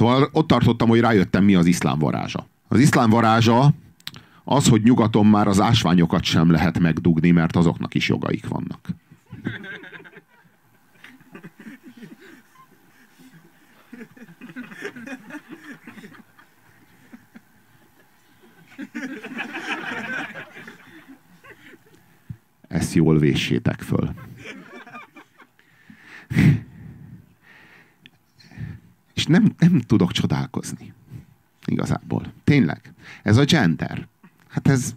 Szóval ott tartottam, hogy rájöttem, mi az iszlám varázsa. Az iszlám varázsa az, hogy nyugaton már az ásványokat sem lehet megdugni, mert azoknak is jogaik vannak. Ezt jól véssétek föl. Nem, nem tudok csodálkozni. Igazából. Tényleg. Ez a gender. Hát ez...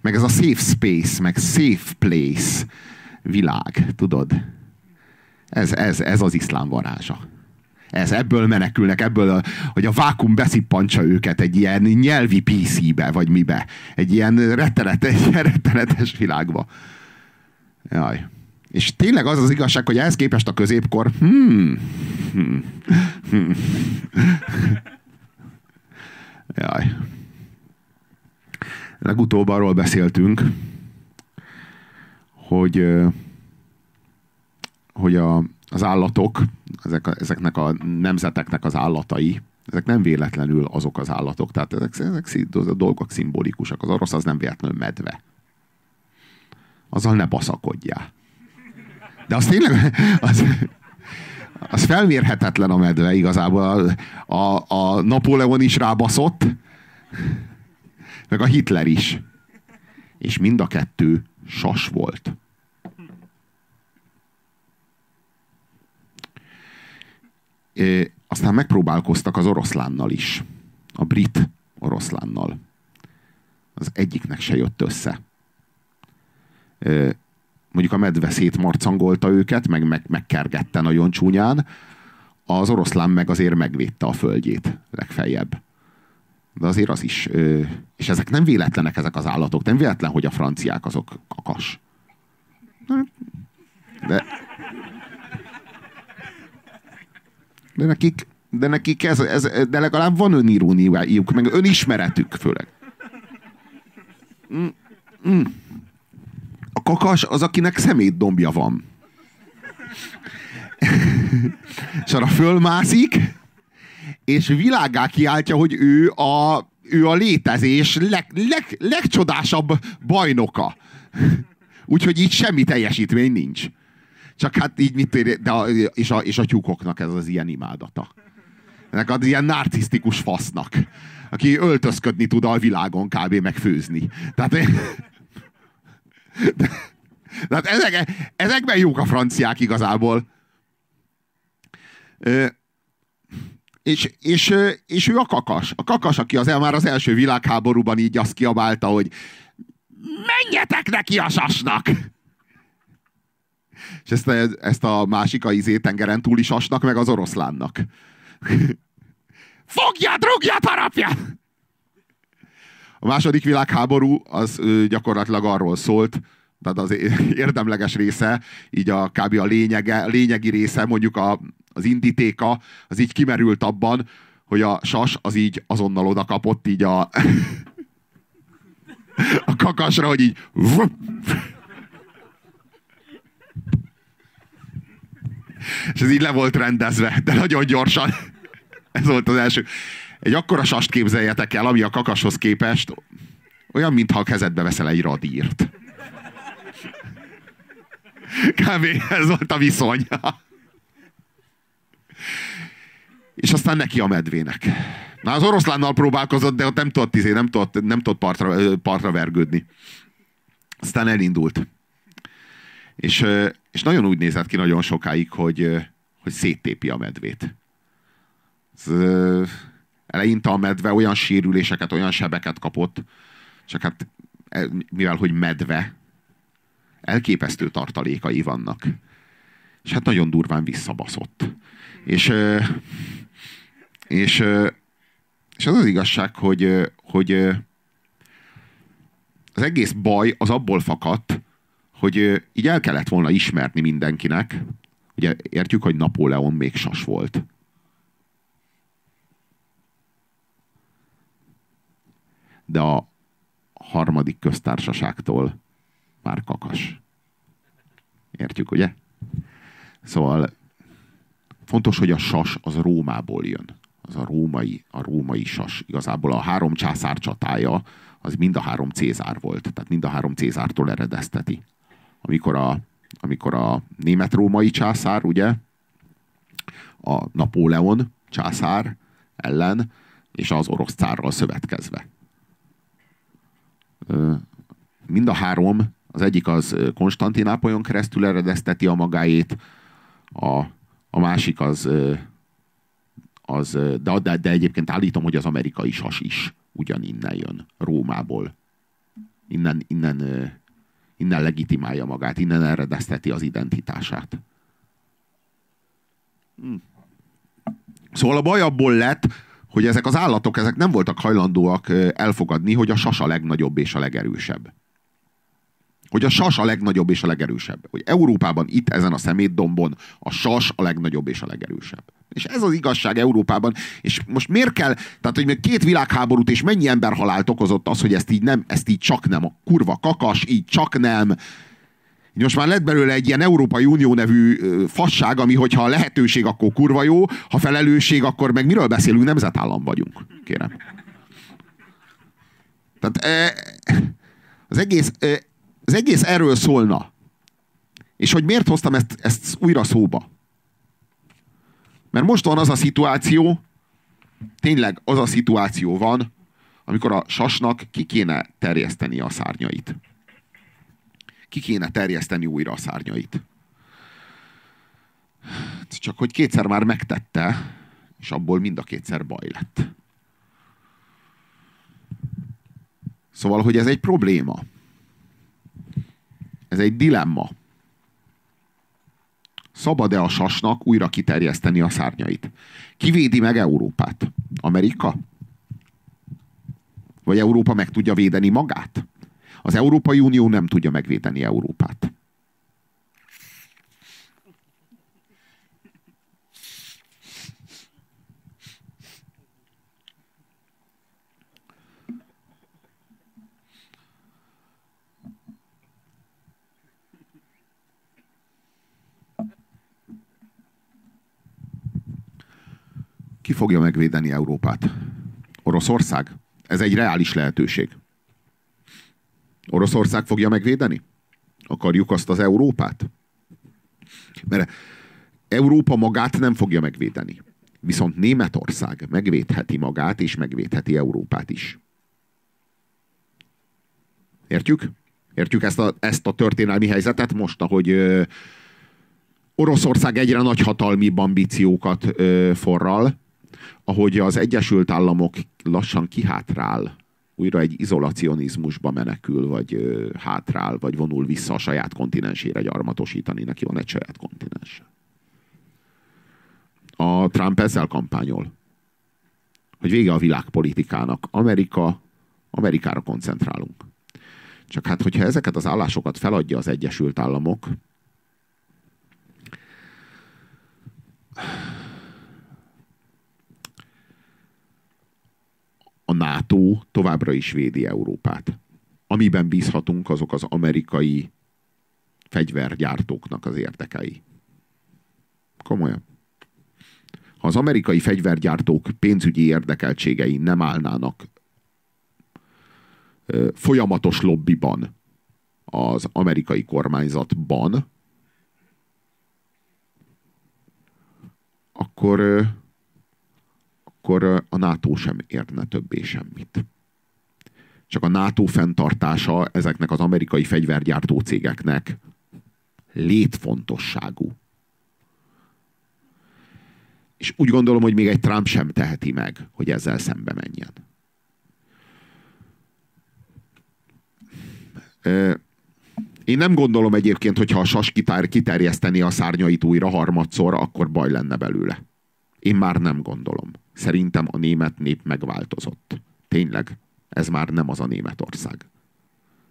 Meg ez a safe space, meg safe place világ, tudod? Ez, ez, ez az iszlám varázsa. Ez, ebből menekülnek, ebből, hogy a vákum beszippantsa őket egy ilyen nyelvi PC-be, vagy mibe. Egy ilyen rettenetes, rettenetes világba. Jaj. És tényleg az az igazság, hogy ehhez képest a középkor hmm, hmm, hmm. Jaj. Legutóbb arról beszéltünk, hogy, hogy a, az állatok, ezek ezeknek a nemzeteknek az állatai, ezek nem véletlenül azok az állatok. Tehát ezek, ezek a dolgok szimbolikusak. Az orosz az nem véletlenül medve. Azzal ne baszakodjál. De az tényleg, az, az felmérhetetlen a medve igazából. A, a, a Napóleon is rábaszott, meg a Hitler is. És mind a kettő sas volt. É, aztán megpróbálkoztak az oroszlánnal is. A brit oroszlánnal. Az egyiknek se jött össze. É, mondjuk a medve szétmarcangolta őket, meg, meg megkergette nagyon csúnyán, az oroszlán meg azért megvédte a földjét legfeljebb. De azért az is. És ezek nem véletlenek ezek az állatok. Nem véletlen, hogy a franciák azok kakas. De, de nekik, de nekik ez, ez, de legalább van öniróniájuk, meg önismeretük főleg. Mm, mm a kakas az, akinek szemétdombja van. és arra fölmászik, és világá kiáltja, hogy ő a, ő a létezés leg, leg, legcsodásabb bajnoka. Úgyhogy így semmi teljesítmény nincs. Csak hát így mit ér, de a, és, a, és a tyúkoknak ez az ilyen imádata. Ennek az ilyen narcisztikus fasznak, aki öltözködni tud a világon kb. megfőzni. Tehát de, de hát ezek, ezekben jók a franciák igazából. És, és, és ő a kakas. A kakas, aki az, már az első világháborúban így azt kiabálta, hogy menjetek neki a sasnak! És ezt, ezt a másik a izé tengeren túli sasnak, meg az oroszlánnak. Fogja, rúgja, harapja! A második világháború az gyakorlatilag arról szólt, tehát az érdemleges része, így a kb. a lényege, lényegi része, mondjuk a, az indítéka, az így kimerült abban, hogy a sas az így azonnal oda kapott így a a kakasra, hogy így és ez így le volt rendezve, de nagyon gyorsan. Ez volt az első. Egy akkora sast képzeljetek el, ami a kakashoz képest olyan, mintha a kezedbe veszel egy radírt. Kb. ez volt a viszony. És aztán neki a medvének. Na, az oroszlánnal próbálkozott, de ott nem tudott, izé, nem tudott, nem tudott partra, partra vergődni. Aztán elindult. És, és nagyon úgy nézett ki nagyon sokáig, hogy, hogy széttépi a medvét. Ez, eleinte a medve olyan sérüléseket, olyan sebeket kapott, csak hát e, mivel, hogy medve, elképesztő tartalékai vannak. És hát nagyon durván visszabaszott. És, és, és az az igazság, hogy, hogy az egész baj az abból fakadt, hogy így el kellett volna ismerni mindenkinek, ugye értjük, hogy Napóleon még sas volt. De a harmadik köztársaságtól már kakas. Értjük, ugye? Szóval fontos, hogy a sas az Rómából jön. Az a római, a római sas. Igazából a három császár csatája az mind a három Cézár volt. Tehát mind a három Cézártól eredezteti. Amikor a, amikor a német-római császár, ugye, a Napóleon császár ellen, és az orosz cárral szövetkezve. Mind a három, az egyik az Konstantinápolyon keresztül eredezteti a magáét, a, a másik az, az de, de, de egyébként állítom, hogy az amerikai sas is ugyaninnen jön, Rómából. Innen, innen, innen legitimálja magát, innen eredezteti az identitását. Hm. Szóval a baj abból lett, hogy ezek az állatok ezek nem voltak hajlandóak elfogadni, hogy a sas a legnagyobb és a legerősebb. Hogy a sas a legnagyobb és a legerősebb. Hogy Európában, itt ezen a szemétdombon a sas a legnagyobb és a legerősebb. És ez az igazság Európában. És most miért kell, tehát hogy még két világháborút és mennyi ember halált okozott az, hogy ezt így nem, ezt így csak nem, a kurva kakas, így csak nem, most már lett belőle egy ilyen Európai Unió nevű fasság, ami hogyha a lehetőség, akkor kurva jó, ha felelősség, akkor meg miről beszélünk? Nemzetállam vagyunk, kérem. Tehát az egész, az egész erről szólna. És hogy miért hoztam ezt, ezt újra szóba? Mert most van az a szituáció, tényleg az a szituáció van, amikor a sasnak ki kéne terjeszteni a szárnyait ki kéne terjeszteni újra a szárnyait. Csak hogy kétszer már megtette, és abból mind a kétszer baj lett. Szóval, hogy ez egy probléma. Ez egy dilemma. Szabad-e a sasnak újra kiterjeszteni a szárnyait? Kivédi meg Európát? Amerika? Vagy Európa meg tudja védeni magát? Az Európai Unió nem tudja megvédeni Európát. Ki fogja megvédeni Európát? Oroszország? Ez egy reális lehetőség. Oroszország fogja megvédeni? Akarjuk azt az Európát? Mert Európa magát nem fogja megvédeni. Viszont Németország megvédheti magát, és megvédheti Európát is. Értjük? Értjük ezt a, ezt a történelmi helyzetet most, ahogy ö, Oroszország egyre nagyhatalmibb ambíciókat ö, forral, ahogy az Egyesült Államok lassan kihátrál újra egy izolacionizmusba menekül, vagy ö, hátrál, vagy vonul vissza a saját kontinensére gyarmatosítani. Neki van egy saját kontinens. A Trump ezzel kampányol. Hogy vége a világpolitikának. Amerika, Amerikára koncentrálunk. Csak hát, hogyha ezeket az állásokat feladja az Egyesült Államok, NATO továbbra is védi Európát. Amiben bízhatunk, azok az amerikai fegyvergyártóknak az érdekei. Komolyan. Ha az amerikai fegyvergyártók pénzügyi érdekeltségei nem állnának folyamatos lobbiban az amerikai kormányzatban, akkor akkor a NATO sem érne többé semmit. Csak a NATO fenntartása ezeknek az amerikai fegyvergyártó cégeknek létfontosságú. És úgy gondolom, hogy még egy Trump sem teheti meg, hogy ezzel szembe menjen. Én nem gondolom egyébként, hogyha a sas kitár, kiterjeszteni a szárnyait újra harmadszor, akkor baj lenne belőle. Én már nem gondolom. Szerintem a német nép megváltozott. Tényleg, ez már nem az a Németország.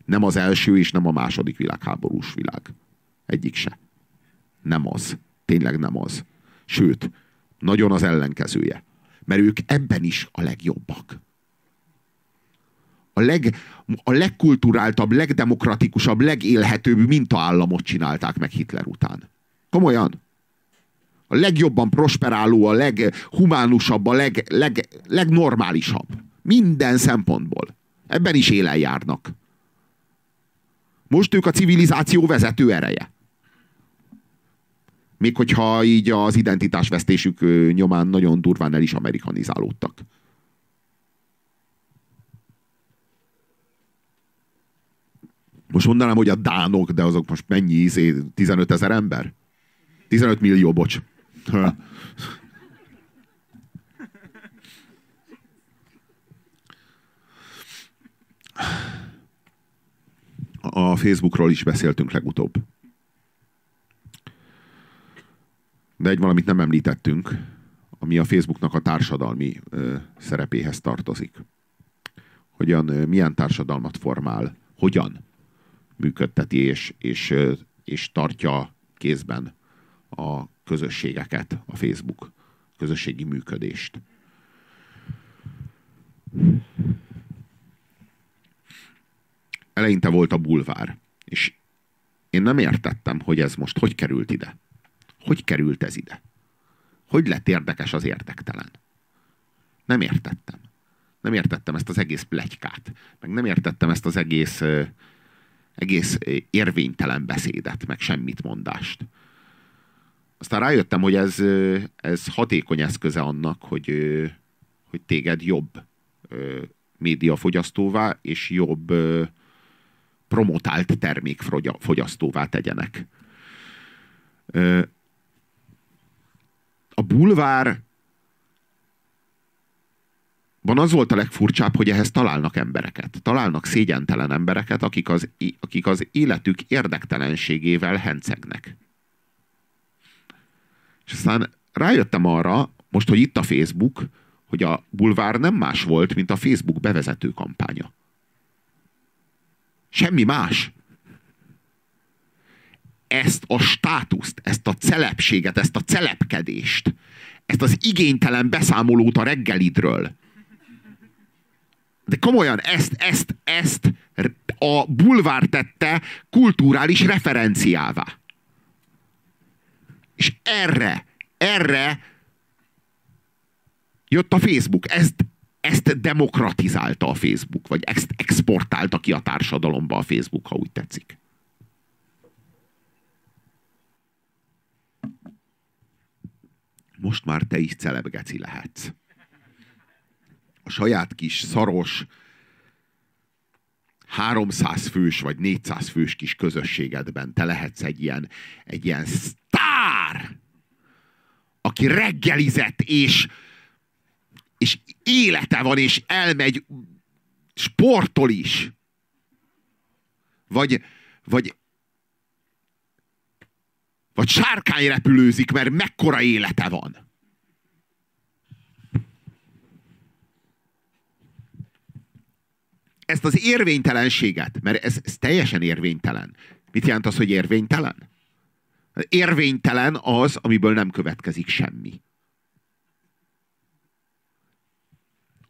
Nem az első és nem a második világháborús világ. Egyik se. Nem az. Tényleg nem az. Sőt, nagyon az ellenkezője. Mert ők ebben is a legjobbak. A, leg, a legkulturáltabb, legdemokratikusabb, legélhetőbb mintaállamot csinálták meg Hitler után. Komolyan A legjobban prosperáló, a leghumánusabb, a leg, leg, legnormálisabb. Minden szempontból. Ebben is élen járnak. Most ők a civilizáció vezető ereje. Még hogyha így az identitásvesztésük nyomán nagyon durván el is amerikanizálódtak. Most mondanám, hogy a dánok, de azok most mennyi? 15 ezer ember? 15 millió, bocs. A Facebookról is beszéltünk legutóbb. De egy valamit nem említettünk, ami a Facebooknak a társadalmi ö, szerepéhez tartozik. Hogyan, ö, milyen társadalmat formál, hogyan működteti és, és, és tartja kézben a közösségeket, a Facebook közösségi működést. Eleinte volt a bulvár, és én nem értettem, hogy ez most hogy került ide. Hogy került ez ide? Hogy lett érdekes az érdektelen? Nem értettem. Nem értettem ezt az egész plegykát. Meg nem értettem ezt az egész egész érvénytelen beszédet, meg semmit mondást. Aztán rájöttem, hogy ez, ez hatékony eszköze annak, hogy, hogy téged jobb médiafogyasztóvá és jobb promotált termékfogyasztóvá tegyenek. A bulvár van az volt a legfurcsább, hogy ehhez találnak embereket. Találnak szégyentelen embereket, akik az, akik az életük érdektelenségével hencegnek. És aztán rájöttem arra, most, hogy itt a Facebook, hogy a bulvár nem más volt, mint a Facebook bevezető kampánya. Semmi más. Ezt a státuszt, ezt a celepséget, ezt a celepkedést, ezt az igénytelen beszámolót a reggelidről, de komolyan, ezt, ezt, ezt a bulvár tette kulturális referenciává. És erre, erre jött a Facebook. Ezt, ezt demokratizálta a Facebook, vagy ezt exportálta ki a társadalomba a Facebook, ha úgy tetszik. Most már te is celebgeci lehetsz a saját kis szaros 300 fős vagy 400 fős kis közösségedben te lehetsz egy ilyen, egy ilyen sztár, aki reggelizett, és, és élete van, és elmegy, sportol is. Vagy, vagy, vagy sárkány repülőzik, mert mekkora élete van. ezt az érvénytelenséget, mert ez, ez teljesen érvénytelen. Mit jelent az, hogy érvénytelen? Érvénytelen az, amiből nem következik semmi.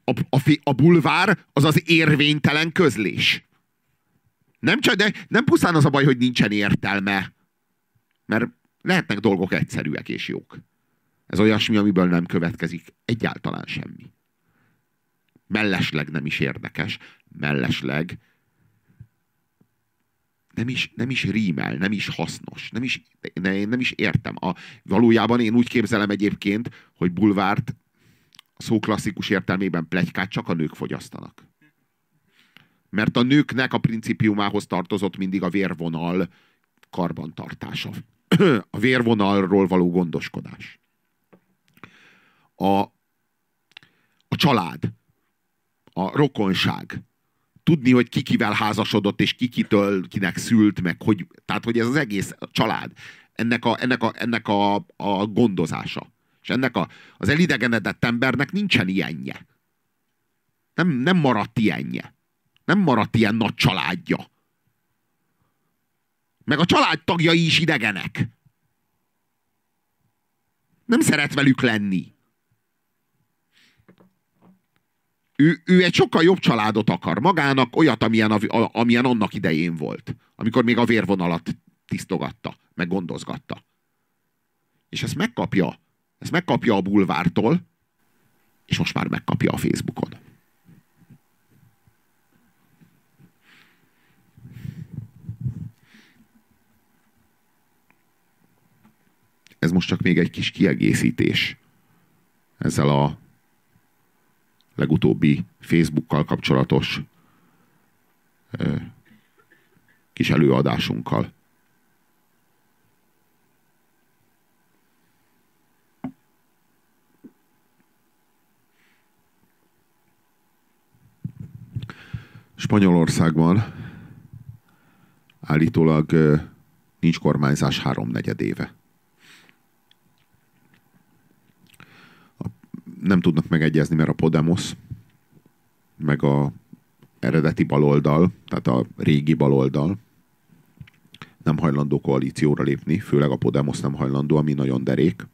A, a, a bulvár az az érvénytelen közlés. Nem csak, de nem pusztán az a baj, hogy nincsen értelme. Mert lehetnek dolgok egyszerűek és jók. Ez olyasmi, amiből nem következik egyáltalán semmi mellesleg nem is érdekes, mellesleg nem is, nem is rímel, nem is hasznos, nem is, ne, nem is értem. A, valójában én úgy képzelem egyébként, hogy bulvárt a szó klasszikus értelmében plegykát csak a nők fogyasztanak. Mert a nőknek a principiumához tartozott mindig a vérvonal karbantartása. a vérvonalról való gondoskodás. A, a család a rokonság. Tudni, hogy ki kivel házasodott, és ki kitől, kinek szült, meg hogy, tehát hogy ez az egész család, ennek a, ennek a, ennek a, a gondozása. És ennek a, az elidegenedett embernek nincsen ilyenje. Nem, nem maradt ilyenje. Nem maradt ilyen nagy családja. Meg a családtagjai is idegenek. Nem szeret velük lenni. Ő, ő egy sokkal jobb családot akar magának, olyat, amilyen, a, amilyen annak idején volt. Amikor még a vérvonalat tisztogatta, meg gondozgatta. És ezt megkapja. Ezt megkapja a bulvártól, és most már megkapja a Facebookon. Ez most csak még egy kis kiegészítés ezzel a legutóbbi Facebookkal kapcsolatos ö, kis előadásunkkal. Spanyolországban állítólag nincs kormányzás háromnegyed éve. Nem tudnak megegyezni, mert a Podemos, meg a eredeti baloldal, tehát a régi baloldal nem hajlandó koalícióra lépni, főleg a Podemos nem hajlandó, ami nagyon derék.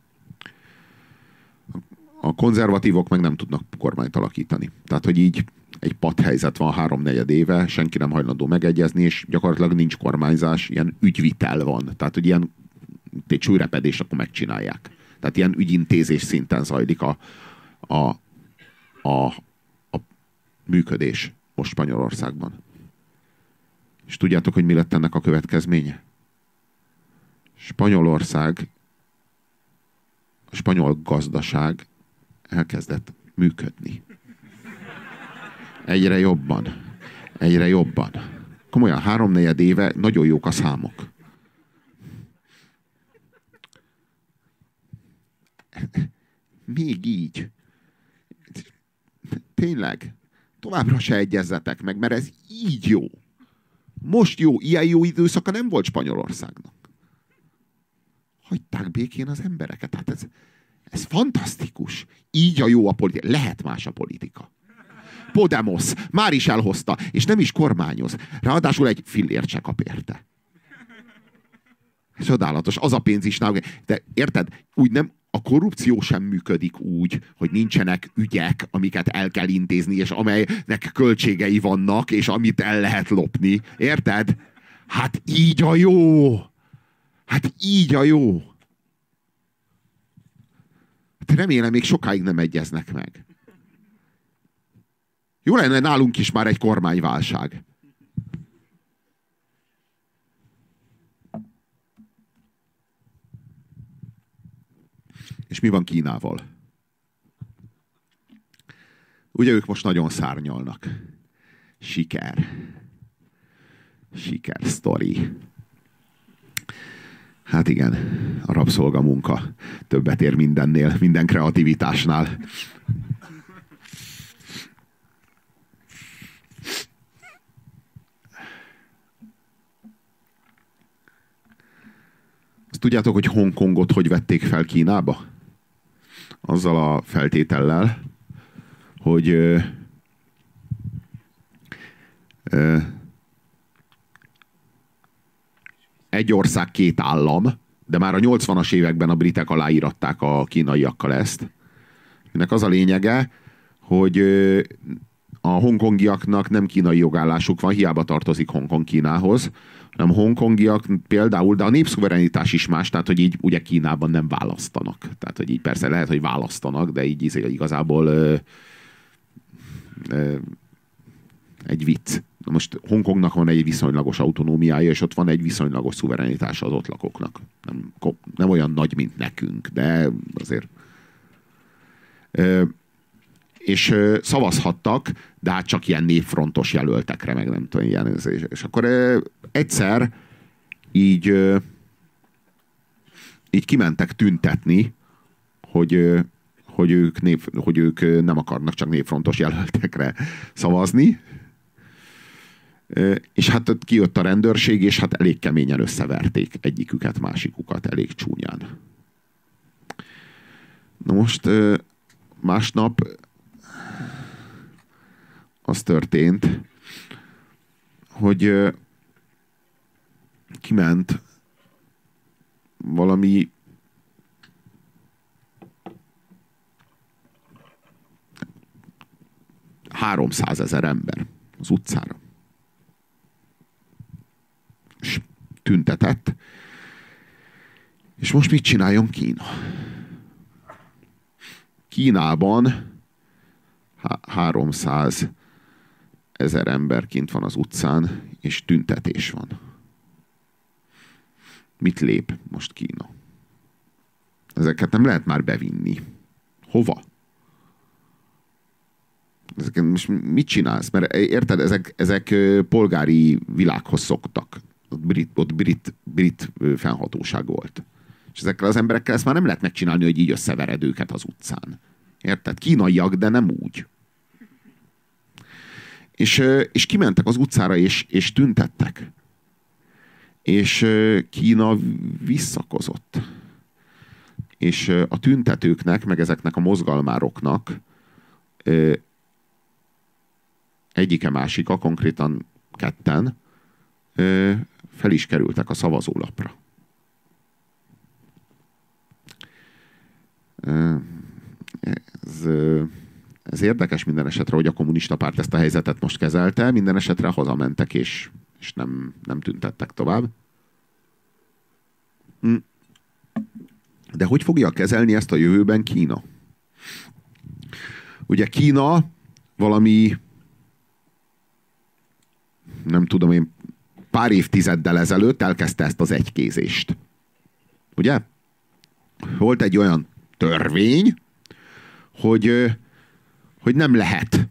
A konzervatívok meg nem tudnak kormányt alakítani. Tehát, hogy így egy padhelyzet van háromnegyed éve, senki nem hajlandó megegyezni, és gyakorlatilag nincs kormányzás, ilyen ügyvitel van. Tehát, hogy ilyen egy csőrepedés, akkor megcsinálják. Tehát ilyen ügyintézés szinten zajlik a, a, a, a működés most Spanyolországban. És tudjátok, hogy mi lett ennek a következménye? Spanyolország, a spanyol gazdaság elkezdett működni. Egyre jobban. Egyre jobban. Komolyan, háromnegyed éve nagyon jók a számok. Még így. Tényleg. Továbbra se egyezzetek meg, mert ez így jó. Most jó, ilyen jó időszaka nem volt Spanyolországnak. Hagyták békén az embereket. Hát ez, ez fantasztikus. Így a jó a politika. Lehet más a politika. Podemos már is elhozta, és nem is kormányoz. Ráadásul egy fillért se kap érte. Csodálatos, az a pénz is náluk. De érted, úgy nem, a korrupció sem működik úgy, hogy nincsenek ügyek, amiket el kell intézni, és amelynek költségei vannak, és amit el lehet lopni. Érted? Hát így a jó! Hát így a jó! Hát remélem, még sokáig nem egyeznek meg. Jó lenne nálunk is már egy kormányválság. És mi van Kínával? Ugye ők most nagyon szárnyalnak. Siker. Siker sztori. Hát igen, a rabszolgamunka többet ér mindennél, minden kreativitásnál. Azt tudjátok, hogy Hongkongot hogy vették fel Kínába? Azzal a feltétellel, hogy ö, ö, egy ország, két állam, de már a 80-as években a britek aláíratták a kínaiakkal ezt. Ennek az a lényege, hogy a hongkongiaknak nem kínai jogállásuk van, hiába tartozik Hongkong Kínához, hanem hongkongiak például, de a népszuverenitás is más, tehát hogy így ugye Kínában nem választanak. Tehát, hogy így persze lehet, hogy választanak, de így izé igazából ö, ö, egy vicc. Na most Hongkongnak van egy viszonylagos autonómiája, és ott van egy viszonylagos szuverenitása az ott lakóknak. Nem, nem olyan nagy, mint nekünk, de azért. Ö, és szavazhattak, de hát csak ilyen névfrontos jelöltekre, meg nem tudom, ilyen. És, és akkor egyszer így így kimentek tüntetni, hogy, hogy, ők név, hogy ők nem akarnak csak névfrontos jelöltekre szavazni. És hát ott kijött a rendőrség, és hát elég keményen összeverték egyiküket, másikukat, elég csúnyán. Na most másnap az történt, hogy kiment valami háromszázezer ember az utcára. És tüntetett, És most mit csináljon Kína? Kínában 300 ezer ember kint van az utcán, és tüntetés van. Mit lép most Kína? Ezeket nem lehet már bevinni. Hova? Ezeket most mit csinálsz? Mert érted, ezek, ezek polgári világhoz szoktak. Ott brit, ott brit, brit fennhatóság volt. És ezekkel az emberekkel ezt már nem lehet megcsinálni, hogy így összevered őket az utcán. Érted? Kínaiak, de nem úgy. És, és kimentek az utcára, és, és tüntettek. És Kína visszakozott. És a tüntetőknek, meg ezeknek a mozgalmároknak egyike másika, konkrétan ketten fel is kerültek a szavazólapra. Ez, ez érdekes minden esetre, hogy a kommunista párt ezt a helyzetet most kezelte, minden esetre hazamentek, és, és nem, nem tüntettek tovább. Hm. De hogy fogja kezelni ezt a jövőben Kína? Ugye Kína valami nem tudom én, pár évtizeddel ezelőtt elkezdte ezt az egykézést. Ugye? Volt egy olyan törvény, hogy, hogy nem lehet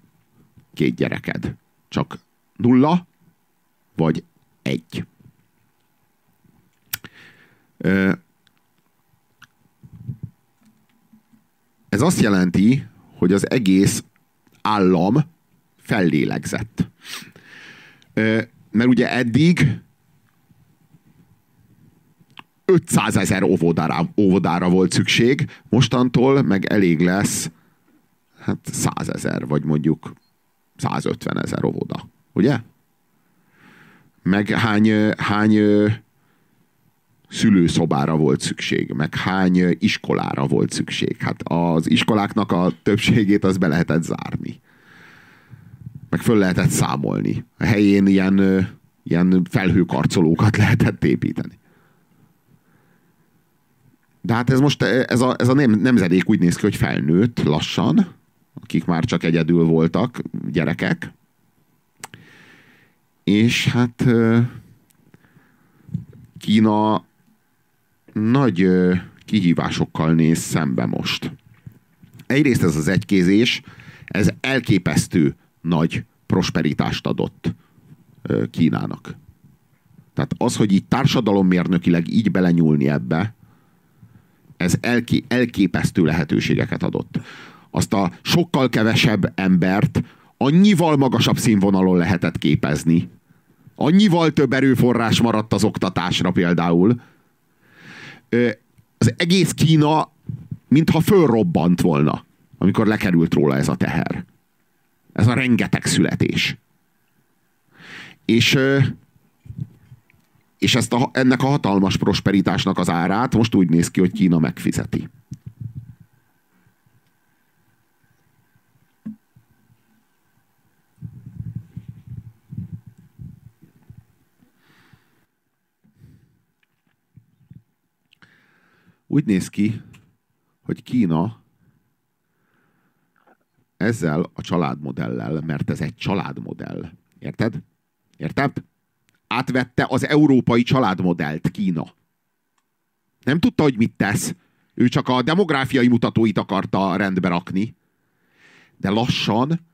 két gyereked. Csak nulla, vagy egy. Ez azt jelenti, hogy az egész állam fellélegzett. Mert ugye eddig 500 ezer óvodára, óvodára volt szükség, mostantól meg elég lesz hát 100 ezer, vagy mondjuk 150 ezer óvoda. Ugye? Meg hány, hány szülőszobára volt szükség, meg hány iskolára volt szükség. Hát az iskoláknak a többségét az be lehetett zárni. Meg föl lehetett számolni. A helyén ilyen, ilyen felhőkarcolókat lehetett építeni. De hát ez most, ez a, ez a nem, nemzedék úgy néz ki, hogy felnőtt lassan, akik már csak egyedül voltak, gyerekek. És hát Kína nagy kihívásokkal néz szembe most. Egyrészt ez az egykézés, ez elképesztő nagy prosperitást adott Kínának. Tehát az, hogy így társadalommérnökileg így belenyúlni ebbe, ez elké, elképesztő lehetőségeket adott. Azt a sokkal kevesebb embert annyival magasabb színvonalon lehetett képezni. Annyival több erőforrás maradt az oktatásra például. Az egész Kína mintha fölrobbant volna, amikor lekerült róla ez a teher. Ez a rengeteg születés. És, és ezt a, ennek a hatalmas prosperitásnak az árát most úgy néz ki, hogy Kína megfizeti. Úgy néz ki, hogy Kína ezzel a családmodellel, mert ez egy családmodell. Érted? Érted? Átvette az európai családmodellt Kína. Nem tudta, hogy mit tesz. Ő csak a demográfiai mutatóit akarta rendbe rakni. De lassan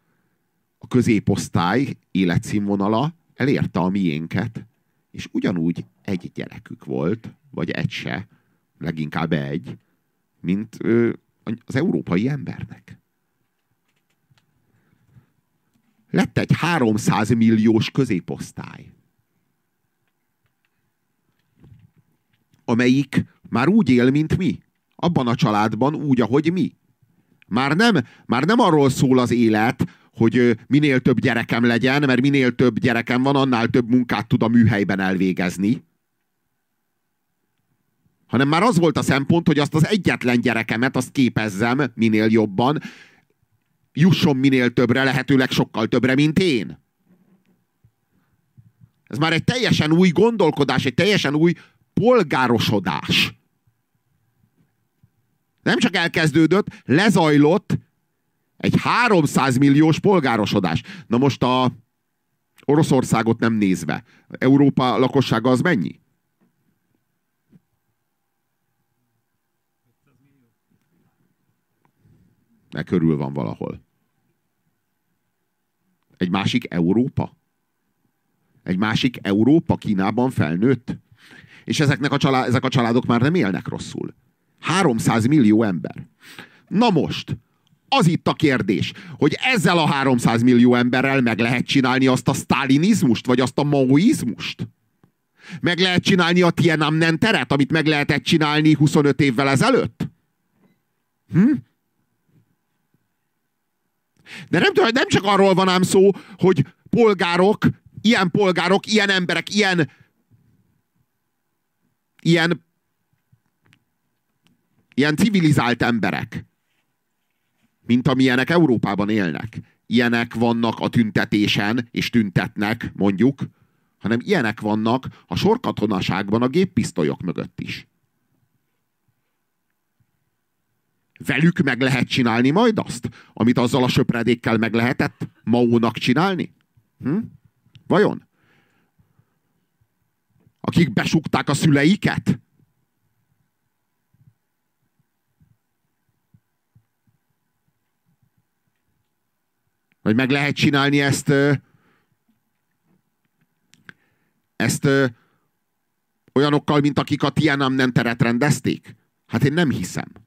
a középosztály életszínvonala elérte a miénket, és ugyanúgy egy gyerekük volt, vagy egy se, leginkább egy, mint az európai embernek. lett egy 300 milliós középosztály, amelyik már úgy él, mint mi. Abban a családban úgy, ahogy mi. Már nem, már nem arról szól az élet, hogy minél több gyerekem legyen, mert minél több gyerekem van, annál több munkát tud a műhelyben elvégezni. Hanem már az volt a szempont, hogy azt az egyetlen gyerekemet, azt képezzem minél jobban, jusson minél többre, lehetőleg sokkal többre, mint én. Ez már egy teljesen új gondolkodás, egy teljesen új polgárosodás. Nem csak elkezdődött, lezajlott egy 300 milliós polgárosodás. Na most a Oroszországot nem nézve, Európa lakossága az mennyi? Ne körül van valahol. Egy másik Európa? Egy másik Európa Kínában felnőtt? És ezeknek a család, ezek a családok már nem élnek rosszul. 300 millió ember. Na most, az itt a kérdés, hogy ezzel a 300 millió emberrel meg lehet csinálni azt a sztálinizmust, vagy azt a maoizmust? Meg lehet csinálni a Tiananmen teret, amit meg lehetett csinálni 25 évvel ezelőtt? Hm? De nem, nem csak arról van ám szó, hogy polgárok, ilyen polgárok, ilyen emberek, ilyen ilyen ilyen civilizált emberek, mint amilyenek Európában élnek. Ilyenek vannak a tüntetésen, és tüntetnek, mondjuk, hanem ilyenek vannak a sorkatonaságban a géppisztolyok mögött is. Velük meg lehet csinálni majd azt, amit azzal a söpredékkel meg lehetett Maónak csinálni? Hm? Vajon? Akik besukták a szüleiket? Vagy meg lehet csinálni ezt ezt olyanokkal, mint akik a Tiananmen teret rendezték? Hát én nem hiszem.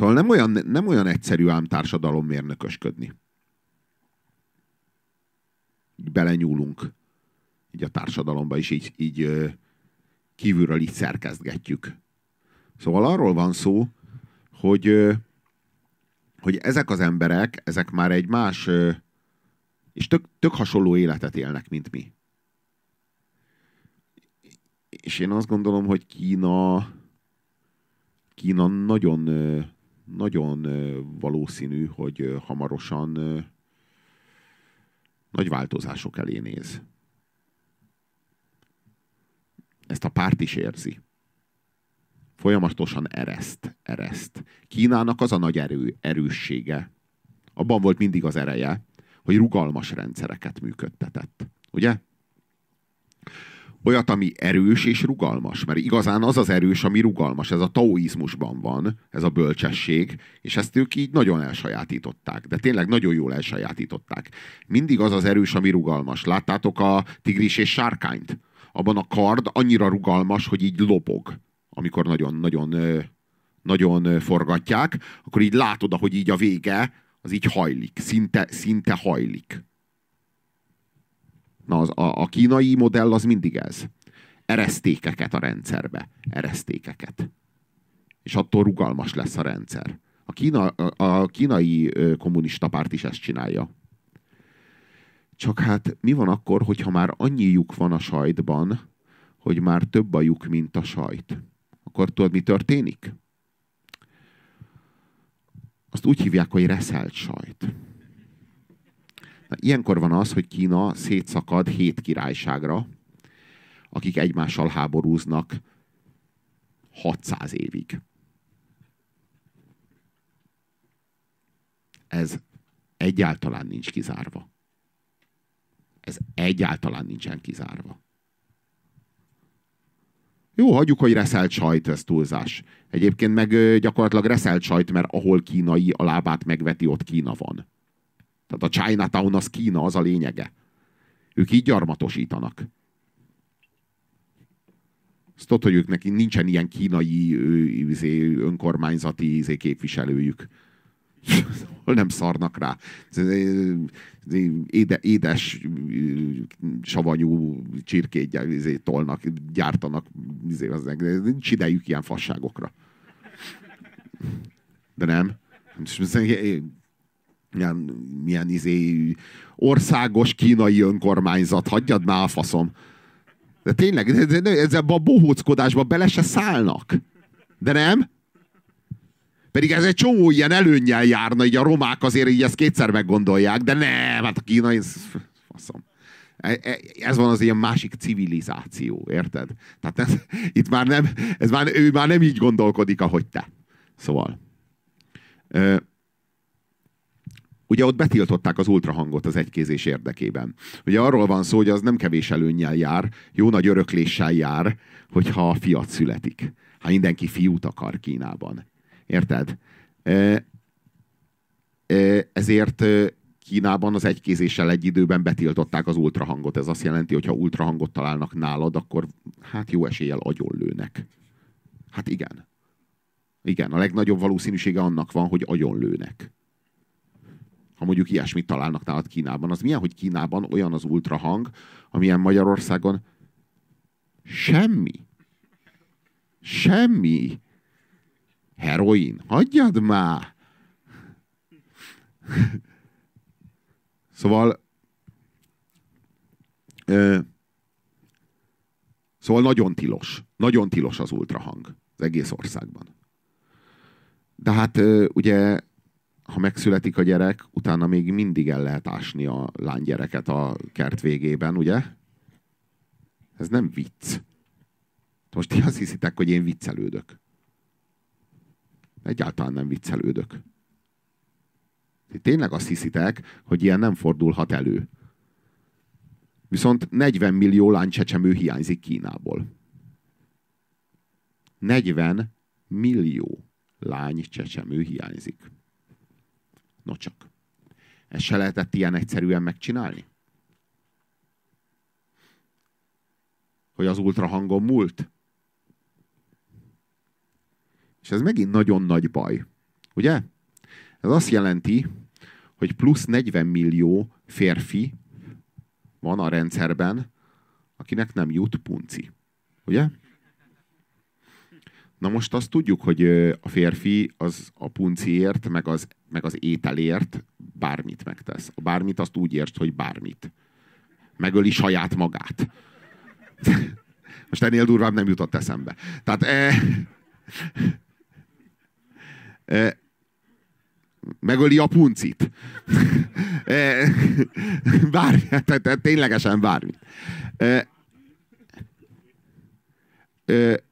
Szóval nem olyan, nem olyan egyszerű ám mérnökösködni. Így belenyúlunk így a társadalomba, és így, így kívülről így szerkezgetjük. Szóval arról van szó, hogy, hogy ezek az emberek, ezek már egy más, és tök, tök hasonló életet élnek, mint mi. És én azt gondolom, hogy Kína Kína nagyon nagyon valószínű, hogy hamarosan nagy változások elé néz. Ezt a párt is érzi. Folyamatosan ereszt, ereszt. Kínának az a nagy erő, erőssége, abban volt mindig az ereje, hogy rugalmas rendszereket működtetett. Ugye? Olyat, ami erős és rugalmas. Mert igazán az az erős, ami rugalmas. Ez a taoizmusban van, ez a bölcsesség, és ezt ők így nagyon elsajátították. De tényleg nagyon jól elsajátították. Mindig az az erős, ami rugalmas. Láttátok a tigris és sárkányt? Abban a kard annyira rugalmas, hogy így lobog. Amikor nagyon-nagyon nagyon forgatják, akkor így látod, hogy így a vége az így hajlik, szinte, szinte hajlik. Na, az, a, a kínai modell az mindig ez. Eresztékeket a rendszerbe. Eresztékeket. És attól rugalmas lesz a rendszer. A, kína, a, a kínai kommunista párt is ezt csinálja. Csak hát mi van akkor, hogyha már annyi lyuk van a sajtban, hogy már több a lyuk, mint a sajt? Akkor tudod, mi történik? Azt úgy hívják, hogy reszelt sajt. Ilyenkor van az, hogy Kína szétszakad hét királyságra, akik egymással háborúznak 600 évig. Ez egyáltalán nincs kizárva. Ez egyáltalán nincsen kizárva. Jó, hagyjuk, hogy reszelt sajt, ez túlzás. Egyébként meg gyakorlatilag reszelt sajt, mert ahol kínai a lábát megveti, ott Kína van. Tehát a Chinatown az Kína, az a lényege. Ők így gyarmatosítanak. Azt tudod, hogy ők neki nincsen ilyen kínai izé, önkormányzati izé, képviselőjük. nem szarnak rá. Éde, édes, savanyú csirkét izé, tolnak, gyártanak. Izé, az, nincs idejük ilyen fasságokra. De nem milyen, milyen izé, országos kínai önkormányzat, hagyjad már a faszom. De tényleg, ezzel a bohóckodásba bele se szállnak. De nem? Pedig ez egy csomó ilyen előnnyel járna, így a romák azért így ezt kétszer meggondolják, de nem, hát a kínai, ez, faszom. E, e, ez van az ilyen másik civilizáció, érted? Tehát ez, itt már nem, ez már, ő már nem így gondolkodik, ahogy te. Szóval. Ö, ugye ott betiltották az ultrahangot az egykézés érdekében. Ugye arról van szó, hogy az nem kevés előnnyel jár, jó nagy örökléssel jár, hogyha fiat születik. Hát mindenki fiút akar Kínában. Érted? E, e, ezért Kínában az egykézéssel egy időben betiltották az ultrahangot. Ez azt jelenti, hogy ha ultrahangot találnak nálad, akkor hát jó eséllyel agyonlőnek. Hát igen. Igen, a legnagyobb valószínűsége annak van, hogy agyonlőnek. Ha mondjuk ilyesmit találnak nálad Kínában. Az milyen, hogy Kínában olyan az ultrahang, amilyen Magyarországon semmi. Semmi. Heroin. Hagyjad már! Szóval ö, szóval nagyon tilos. Nagyon tilos az ultrahang az egész országban. De hát ugye ha megszületik a gyerek, utána még mindig el lehet ásni a lánygyereket a kert végében, ugye? Ez nem vicc. Most ti azt hiszitek, hogy én viccelődök. Egyáltalán nem viccelődök. Tényleg azt hiszitek, hogy ilyen nem fordulhat elő. Viszont 40 millió lánycsecsemő hiányzik Kínából. 40 millió lány csecsemő hiányzik. No csak. Ezt se lehetett ilyen egyszerűen megcsinálni? Hogy az ultrahangon múlt? És ez megint nagyon nagy baj. Ugye? Ez azt jelenti, hogy plusz 40 millió férfi van a rendszerben, akinek nem jut punci. Ugye? Na most azt tudjuk, hogy a férfi az a punciért, meg az, meg az ételért bármit megtesz. A bármit azt úgy értsd, hogy bármit. Megöli saját magát. Most ennél durvább nem jutott eszembe. Tehát e, e, megöli a puncit. E, bármi, tehát, ténylegesen bármi. E, e,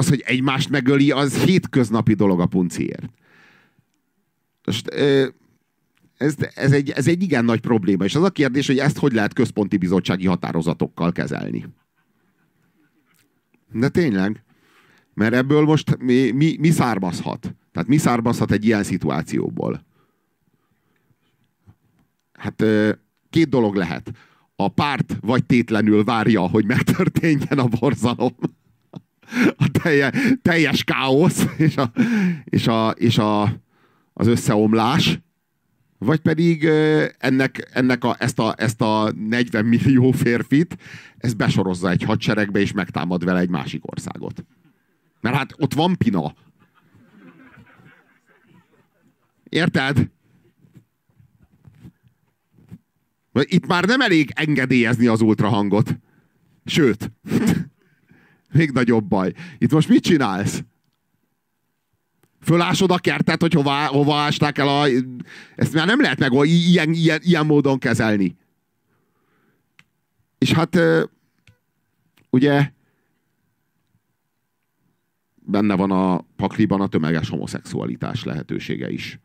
az, hogy egymást megöli, az hétköznapi dolog a punciért. Most, ez, ez, egy, ez egy igen nagy probléma, és az a kérdés, hogy ezt hogy lehet központi bizottsági határozatokkal kezelni. De tényleg, mert ebből most mi, mi, mi származhat? Tehát mi származhat egy ilyen szituációból? Hát két dolog lehet. A párt vagy tétlenül várja, hogy megtörténjen a borzalom a telje, teljes káosz és, a, és, a, és a, az összeomlás, vagy pedig ennek, ennek a, ezt, a, ezt a 40 millió férfit, ez besorozza egy hadseregbe, és megtámad vele egy másik országot. Mert hát ott van pina. Érted? Itt már nem elég engedélyezni az ultrahangot. Sőt, még nagyobb baj. Itt most mit csinálsz? Fölásod a kertet, hogy hova, hova ásták el a... Ezt már nem lehet meg ilyen, ilyen, ilyen módon kezelni. És hát ugye benne van a pakliban a tömeges homoszexualitás lehetősége is.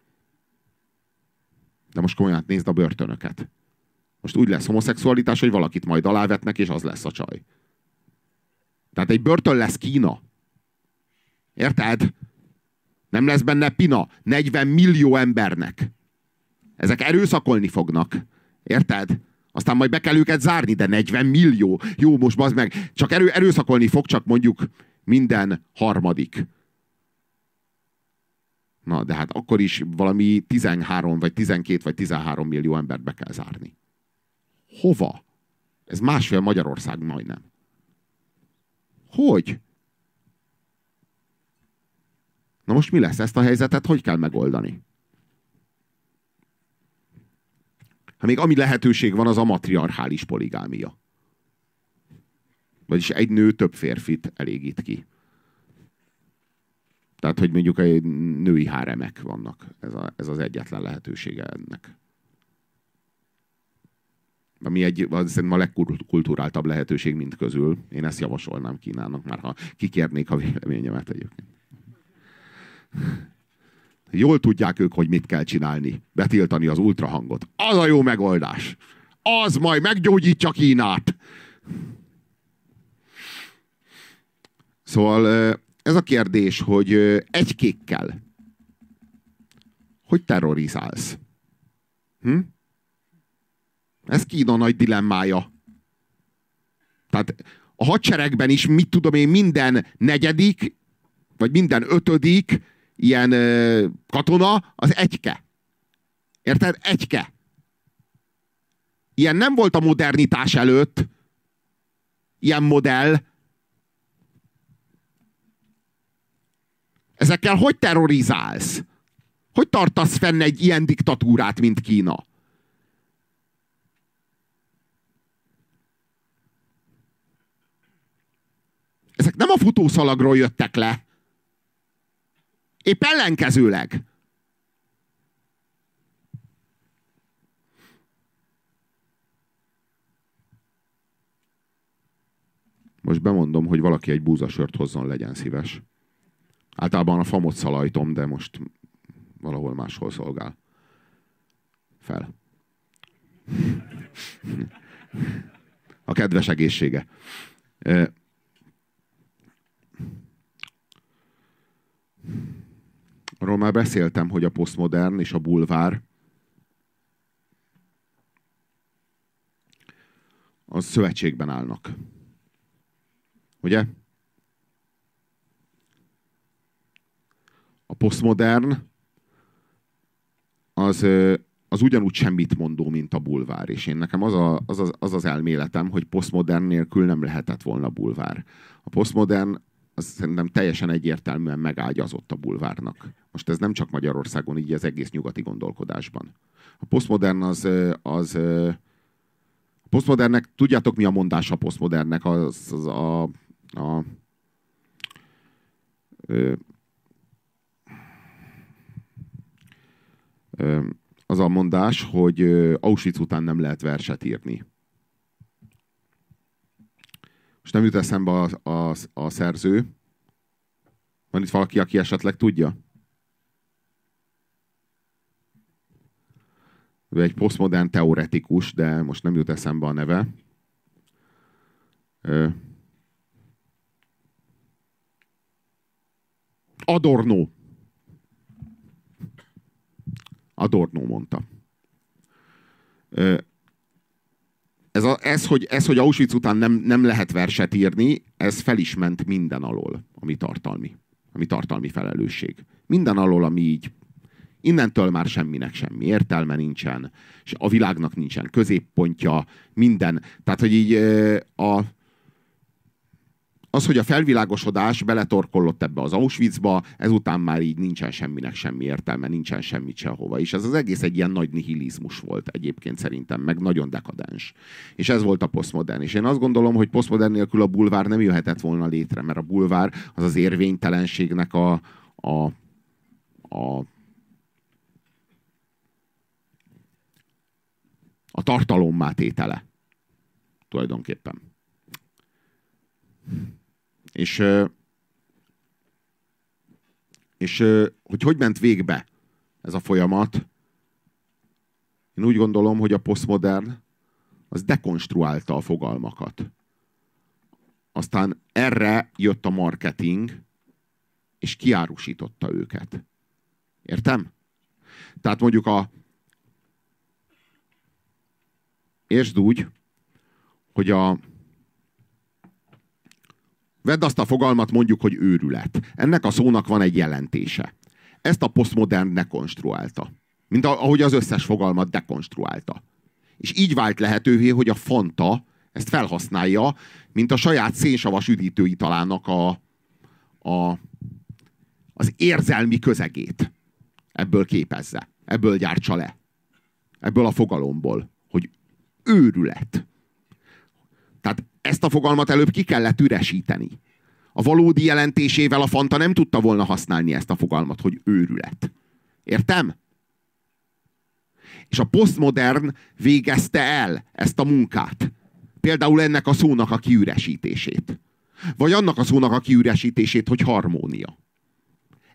De most komolyan nézd a börtönöket. Most úgy lesz homoszexualitás, hogy valakit majd alávetnek, és az lesz a csaj. Tehát egy börtön lesz Kína. Érted? Nem lesz benne pina 40 millió embernek. Ezek erőszakolni fognak. Érted? Aztán majd be kell őket zárni, de 40 millió. Jó, most bazd meg. Csak erő, erőszakolni fog, csak mondjuk minden harmadik. Na, de hát akkor is valami 13, vagy 12, vagy 13 millió embert be kell zárni. Hova? Ez másfél Magyarország majdnem. Hogy? Na most mi lesz? Ezt a helyzetet hogy kell megoldani? Hát még ami lehetőség van, az a matriarchális poligámia. Vagyis egy nő több férfit elégít ki. Tehát, hogy mondjuk egy női háremek vannak. Ez, a, ez az egyetlen lehetősége ennek. Ami egy szerintem a legkulturáltabb lehetőség mint közül. Én ezt javasolnám Kínának, már ha kikérnék a véleményemet egyébként. Jól tudják ők, hogy mit kell csinálni. Betiltani az ultrahangot. Az a jó megoldás. Az majd meggyógyítja Kínát. Szóval ez a kérdés, hogy egy kékkel hogy terrorizálsz? Hm? Ez Kína nagy dilemmája. Tehát a hadseregben is, mit tudom én, minden negyedik, vagy minden ötödik ilyen ö, katona az egyke. Érted? Egyke. Ilyen nem volt a modernitás előtt. Ilyen modell. Ezekkel hogy terrorizálsz? Hogy tartasz fenn egy ilyen diktatúrát, mint Kína? Ezek nem a futószalagról jöttek le. Épp ellenkezőleg. Most bemondom, hogy valaki egy búzasört hozzon, legyen szíves. Általában a famot szalajtom, de most valahol máshol szolgál. Fel. A kedves egészsége. Arról már beszéltem, hogy a posztmodern és a bulvár az szövetségben állnak. Ugye? A posztmodern az, az ugyanúgy semmit mondó, mint a bulvár. És én nekem az, a, az, az, az az elméletem, hogy posztmodern nélkül nem lehetett volna bulvár. A posztmodern az szerintem teljesen egyértelműen megágyazott a bulvárnak. Most ez nem csak Magyarországon, így az egész nyugati gondolkodásban. A posztmodern az, az a posztmodernnek, tudjátok mi a mondás a posztmodernnek? Az, az a, a, az a mondás, hogy Auschwitz után nem lehet verset írni. Most nem jut eszembe a, a, a szerző. Van itt valaki, aki esetleg tudja? Ő egy posztmodern teoretikus, de most nem jut eszembe a neve. Adorno. Adorno mondta ez, a, ez, hogy, ez, hogy Auschwitz után nem, nem lehet verset írni, ez fel is ment minden alól, ami tartalmi, ami tartalmi felelősség. Minden alól, ami így innentől már semminek semmi értelme nincsen, és a világnak nincsen középpontja, minden. Tehát, hogy így a, az, hogy a felvilágosodás beletorkollott ebbe az Auschwitzba, ezután már így nincsen semminek semmi értelme, nincsen semmit sehova. És ez az egész egy ilyen nagy nihilizmus volt egyébként szerintem, meg nagyon dekadens. És ez volt a posztmodern. És én azt gondolom, hogy posztmodern nélkül a bulvár nem jöhetett volna létre, mert a bulvár az az érvénytelenségnek a, a, a a tartalommá tétele. Tulajdonképpen. És, és hogy hogy ment végbe ez a folyamat, én úgy gondolom, hogy a posztmodern az dekonstruálta a fogalmakat. Aztán erre jött a marketing, és kiárusította őket. Értem? Tehát mondjuk a értsd úgy, hogy a Vedd azt a fogalmat, mondjuk, hogy őrület. Ennek a szónak van egy jelentése. Ezt a posztmodern dekonstruálta. Mint ahogy az összes fogalmat dekonstruálta. És így vált lehetővé, hogy a Fanta ezt felhasználja, mint a saját szénsavas üdítőitalának a, a, az érzelmi közegét. Ebből képezze. Ebből gyártsa le. Ebből a fogalomból. Hogy őrület. Tehát ezt a fogalmat előbb ki kellett üresíteni. A valódi jelentésével a Fanta nem tudta volna használni ezt a fogalmat, hogy őrület. Értem? És a posztmodern végezte el ezt a munkát. Például ennek a szónak a kiüresítését. Vagy annak a szónak a kiüresítését, hogy harmónia.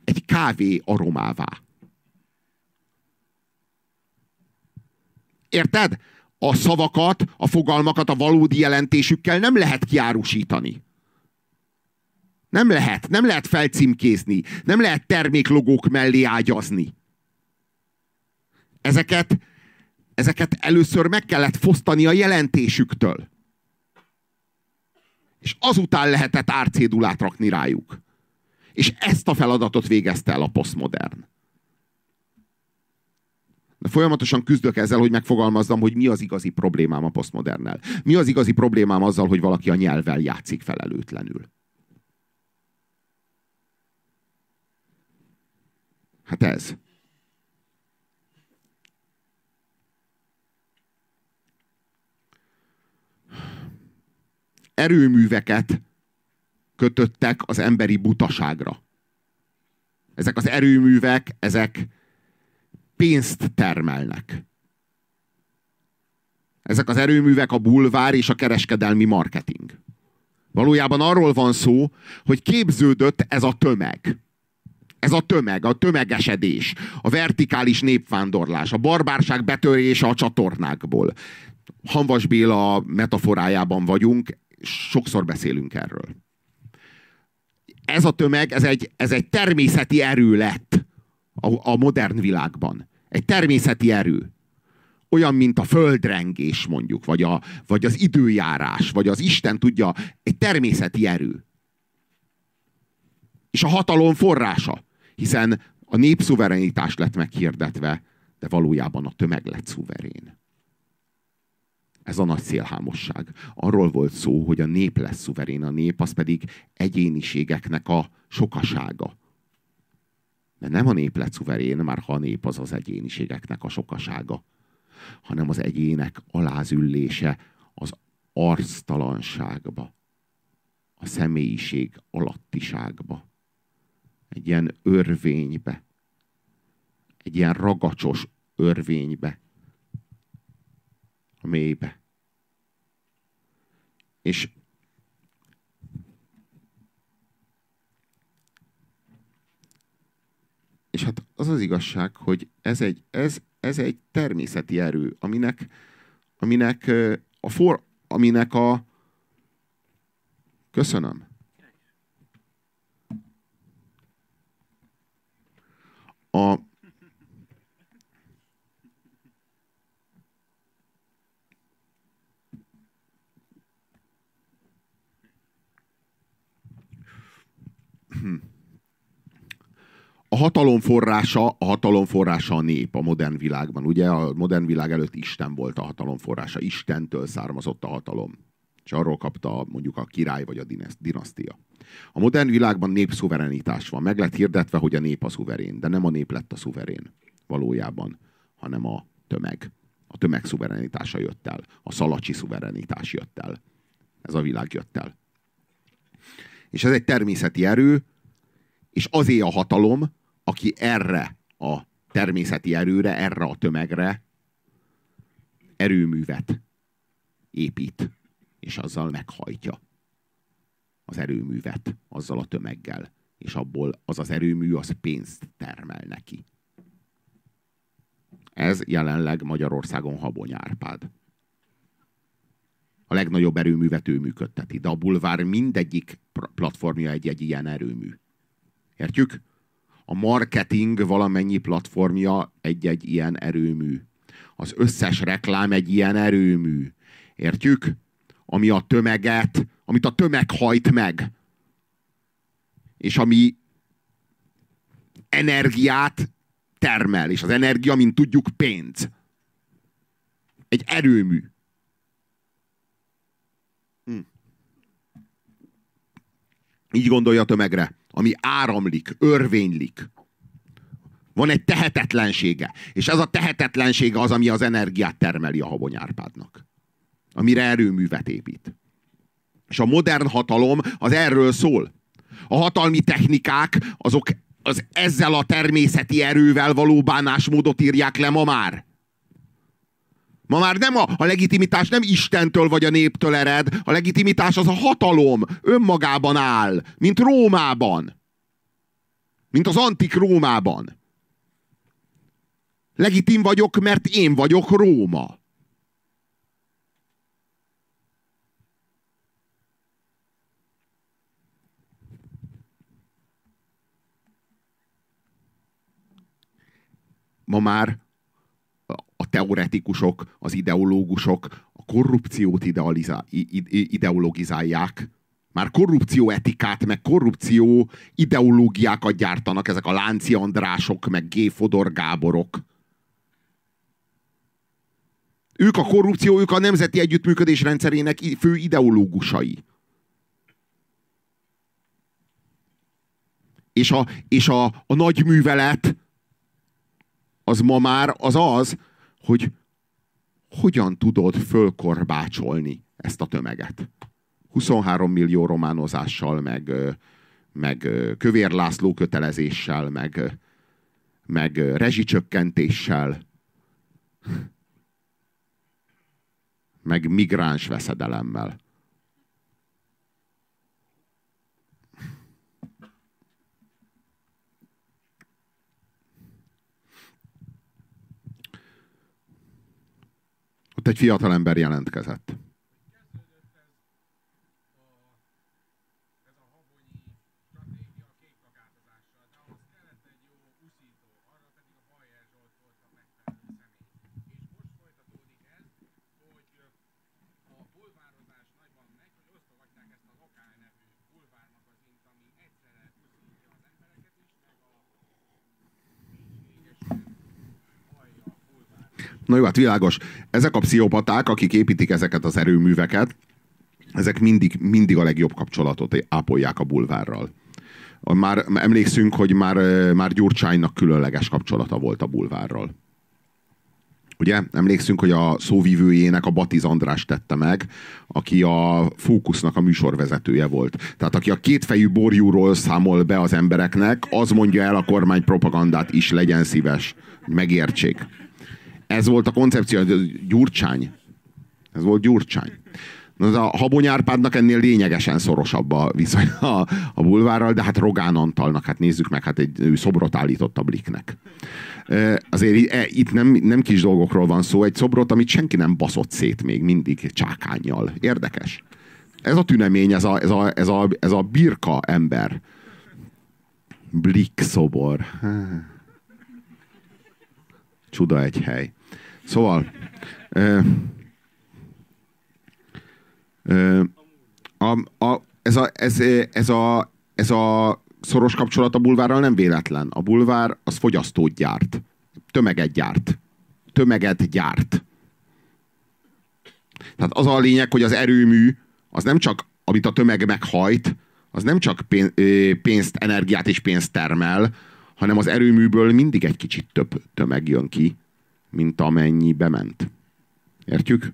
Egy kávé aromává. Érted? A szavakat, a fogalmakat a valódi jelentésükkel nem lehet kiárusítani. Nem lehet, nem lehet felcímkézni, nem lehet terméklogók mellé ágyazni. Ezeket, ezeket először meg kellett fosztani a jelentésüktől. És azután lehetett árcédulát rakni rájuk. És ezt a feladatot végezte el a posztmodern. Folyamatosan küzdök ezzel, hogy megfogalmazzam, hogy mi az igazi problémám a posztmodernel. Mi az igazi problémám azzal, hogy valaki a nyelvvel játszik felelőtlenül. Hát ez. Erőműveket kötöttek az emberi butaságra. Ezek az erőművek, ezek pénzt termelnek. Ezek az erőművek a bulvár és a kereskedelmi marketing. Valójában arról van szó, hogy képződött ez a tömeg. Ez a tömeg, a tömegesedés, a vertikális népvándorlás, a barbárság betörése a csatornákból. Hanvas Béla metaforájában vagyunk, sokszor beszélünk erről. Ez a tömeg, ez egy, ez egy természeti erő lett a, a modern világban. Egy természeti erő. Olyan, mint a földrengés mondjuk, vagy, a, vagy az időjárás, vagy az Isten tudja, egy természeti erő. És a hatalom forrása. Hiszen a népszuverenitás lett meghirdetve, de valójában a tömeg lett szuverén. Ez a nagy szélhámosság. Arról volt szó, hogy a nép lesz szuverén, a nép az pedig egyéniségeknek a sokasága. De nem a nép lett szuverén, már ha a nép az az egyéniségeknek a sokasága, hanem az egyének alázüllése az arctalanságba, a személyiség alattiságba egy ilyen örvénybe, egy ilyen ragacsos örvénybe, a mélybe. És és hát az az igazság, hogy ez egy, ez, ez egy természeti erő, aminek, aminek a for, aminek a köszönöm, a a hatalom forrása, a hatalom forrása a nép a modern világban. Ugye a modern világ előtt Isten volt a hatalom forrása. Istentől származott a hatalom. És arról kapta mondjuk a király vagy a dinasztia. A modern világban népszuverenitás van. Meg lett hirdetve, hogy a nép a szuverén, de nem a nép lett a szuverén valójában, hanem a tömeg. A tömeg szuverenitása jött el. A szalacsi szuverenitás jött el. Ez a világ jött el. És ez egy természeti erő, és azé a hatalom, aki erre a természeti erőre, erre a tömegre erőművet épít, és azzal meghajtja az erőművet azzal a tömeggel, és abból az az erőmű az pénzt termel neki. Ez jelenleg Magyarországon Habony Árpád. A legnagyobb erőművet ő működteti, de a bulvár mindegyik platformja egy-egy ilyen erőmű. Értjük? A marketing valamennyi platformja egy-egy ilyen erőmű. Az összes reklám egy ilyen erőmű. Értjük? Ami a tömeget amit a tömeg hajt meg. És ami energiát termel, és az energia, mint tudjuk, pénz. Egy erőmű. Hm. Így gondolja a tömegre, ami áramlik, örvénylik. Van egy tehetetlensége. És ez a tehetetlensége az, ami az energiát termeli a habonyárpádnak. Amire erőművet épít. És a modern hatalom az erről szól. A hatalmi technikák, azok az ezzel a természeti erővel való bánásmódot írják le ma már. Ma már nem a, a legitimitás nem Istentől vagy a néptől ered, a legitimitás az a hatalom önmagában áll, mint Rómában. Mint az antik Rómában. Legitim vagyok, mert én vagyok Róma. Ma már a teoretikusok, az ideológusok a korrupciót ideologizálják. Már korrupció etikát, meg korrupció ideológiákat gyártanak ezek a Lánci Andrások, meg G. Fodor Gáborok. Ők a korrupció, ők a nemzeti együttműködés rendszerének fő ideológusai. És a, és a, a nagy művelet az ma már az az, hogy hogyan tudod fölkorbácsolni ezt a tömeget. 23 millió románozással, meg, meg Kövér László kötelezéssel, meg, meg rezsicsökkentéssel, meg migráns veszedelemmel. Ott egy fiatal ember jelentkezett. Na jó, hát világos. Ezek a pszichopaták, akik építik ezeket az erőműveket, ezek mindig, mindig a legjobb kapcsolatot ápolják a bulvárral. Már emlékszünk, hogy már, már Gyurcsánynak különleges kapcsolata volt a bulvárral. Ugye? Emlékszünk, hogy a szóvívőjének a Batiz András tette meg, aki a Fókusznak a műsorvezetője volt. Tehát aki a kétfejű borjúról számol be az embereknek, az mondja el a kormány propagandát is, legyen szíves, megértsék. Ez volt a koncepció, Gyurcsány. Ez volt Gyurcsány. Na, a Habony Árpádnak ennél lényegesen szorosabb a viszony a, a bulvárral, de hát Rogán Antalnak, hát nézzük meg, hát egy ő szobrot állított a Bliknek. Azért e, itt nem, nem kis dolgokról van szó, egy szobrot, amit senki nem baszott szét még mindig csákányjal. Érdekes. Ez a tünemény, ez a, ez a, ez a, ez a birka ember. Blik szobor. Csuda egy hely. Szóval ö, ö, a, a, ez, a, ez, ez, a, ez a szoros kapcsolat a bulvárral nem véletlen. A bulvár az fogyasztót gyárt. Tömeget gyárt. Tömeget gyárt. Tehát az a lényeg, hogy az erőmű az nem csak, amit a tömeg meghajt, az nem csak pénzt, energiát és pénzt termel, hanem az erőműből mindig egy kicsit több tömeg jön ki, mint amennyi bement. Értjük?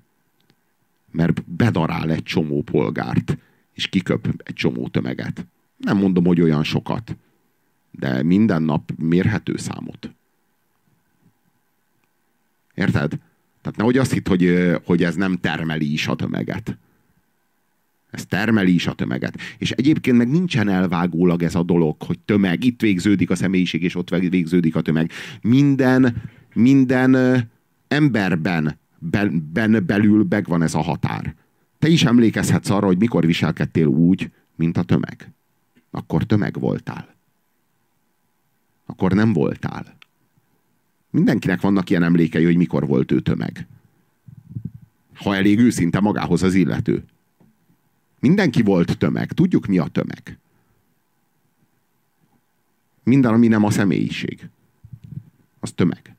Mert bedarál egy csomó polgárt, és kiköp egy csomó tömeget. Nem mondom, hogy olyan sokat, de minden nap mérhető számot. Érted? Tehát nehogy azt hitt, hogy, hogy ez nem termeli is a tömeget. Ez termeli is a tömeget. És egyébként meg nincsen elvágólag ez a dolog, hogy tömeg, itt végződik a személyiség, és ott végződik a tömeg. Minden minden emberben ben, ben belül megvan ez a határ. Te is emlékezhetsz arra, hogy mikor viselkedtél úgy, mint a tömeg. Akkor tömeg voltál. Akkor nem voltál. Mindenkinek vannak ilyen emlékei, hogy mikor volt ő tömeg. Ha elég őszinte magához az illető. Mindenki volt tömeg. Tudjuk, mi a tömeg. Minden, ami nem a személyiség. Az tömeg.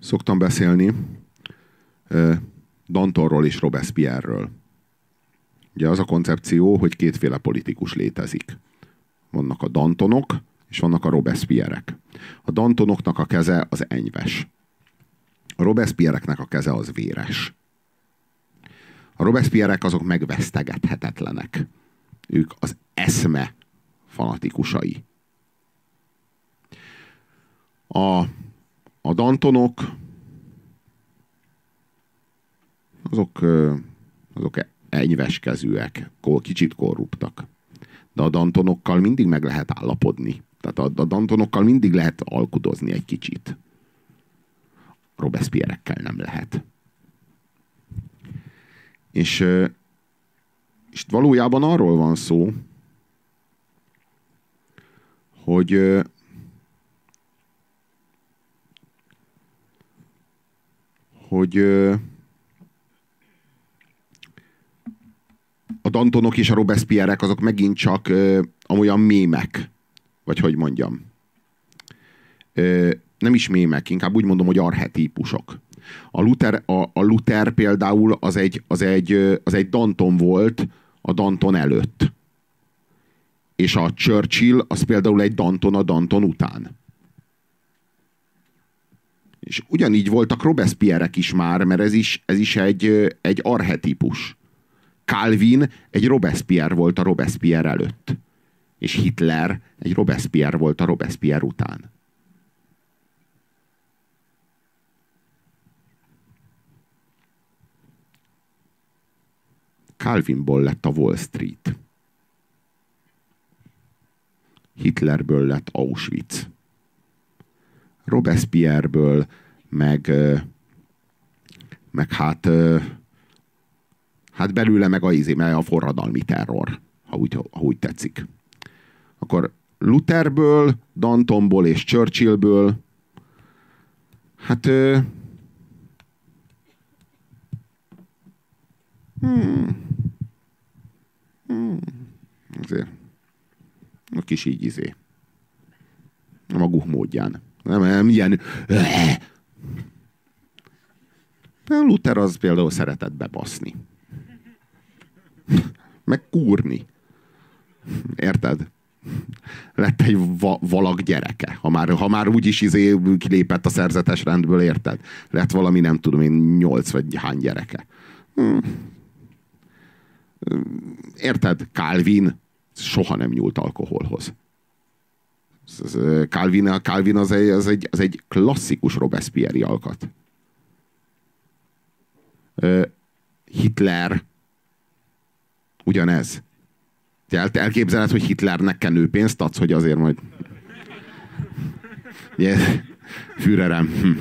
Szoktam beszélni Dantonról és Robespierre-ről. Ugye az a koncepció, hogy kétféle politikus létezik. Vannak a Dantonok, és vannak a Robespierrek. A Dantonoknak a keze az enyves. A Robespierreknek a keze az véres. A Robespierrek azok megvesztegethetetlenek. Ők az eszme fanatikusai. A, a Dantonok azok, azok enyves kezűek, kicsit korruptak. De a Dantonokkal mindig meg lehet állapodni. Tehát a, a Dantonokkal mindig lehet alkudozni egy kicsit. Robespierrekkel nem lehet. És, és valójában arról van szó, hogy hogy a Dantonok és a Robespierrek azok megint csak amolyan mémek. Vagy hogy mondjam. Nem is mémek, inkább úgy mondom, hogy arhetípusok. A Luther, a, a Luther például az egy, az, egy, az egy Danton volt a Danton előtt. És a Churchill az például egy Danton a Danton után. És ugyanígy voltak Robespierrek is már, mert ez is, ez is egy, egy arhetípus. Calvin egy Robespierre volt a Robespierre előtt. És Hitler egy Robespierre volt a Robespierre után. Calvinból lett a Wall Street. Hitlerből lett Auschwitz. Robespierre-ből meg, meg hát hát belőle meg a, izé, a forradalmi terror, ha úgy, ha úgy tetszik. Akkor Lutherből, Dantonból és Churchillből hát hmm, hmm, azért a kis így izé. A maguk módján. Nem, nem ilyen Luther az például szeretett bebaszni. Meg kúrni. Érted? Lett egy va valak gyereke. Ha már, ha már úgyis izé kilépett a szerzetes rendből, érted? Lett valami, nem tudom én, nyolc vagy hány gyereke. Hm. Érted? Calvin soha nem nyúlt alkoholhoz. Calvin, Calvin az, egy, az, egy, az egy klasszikus Robespierre alkat. Hitler Ugyanez. Te elképzeled, hogy Hitlernek kenőpénzt adsz, hogy azért majd... Yeah. Hm.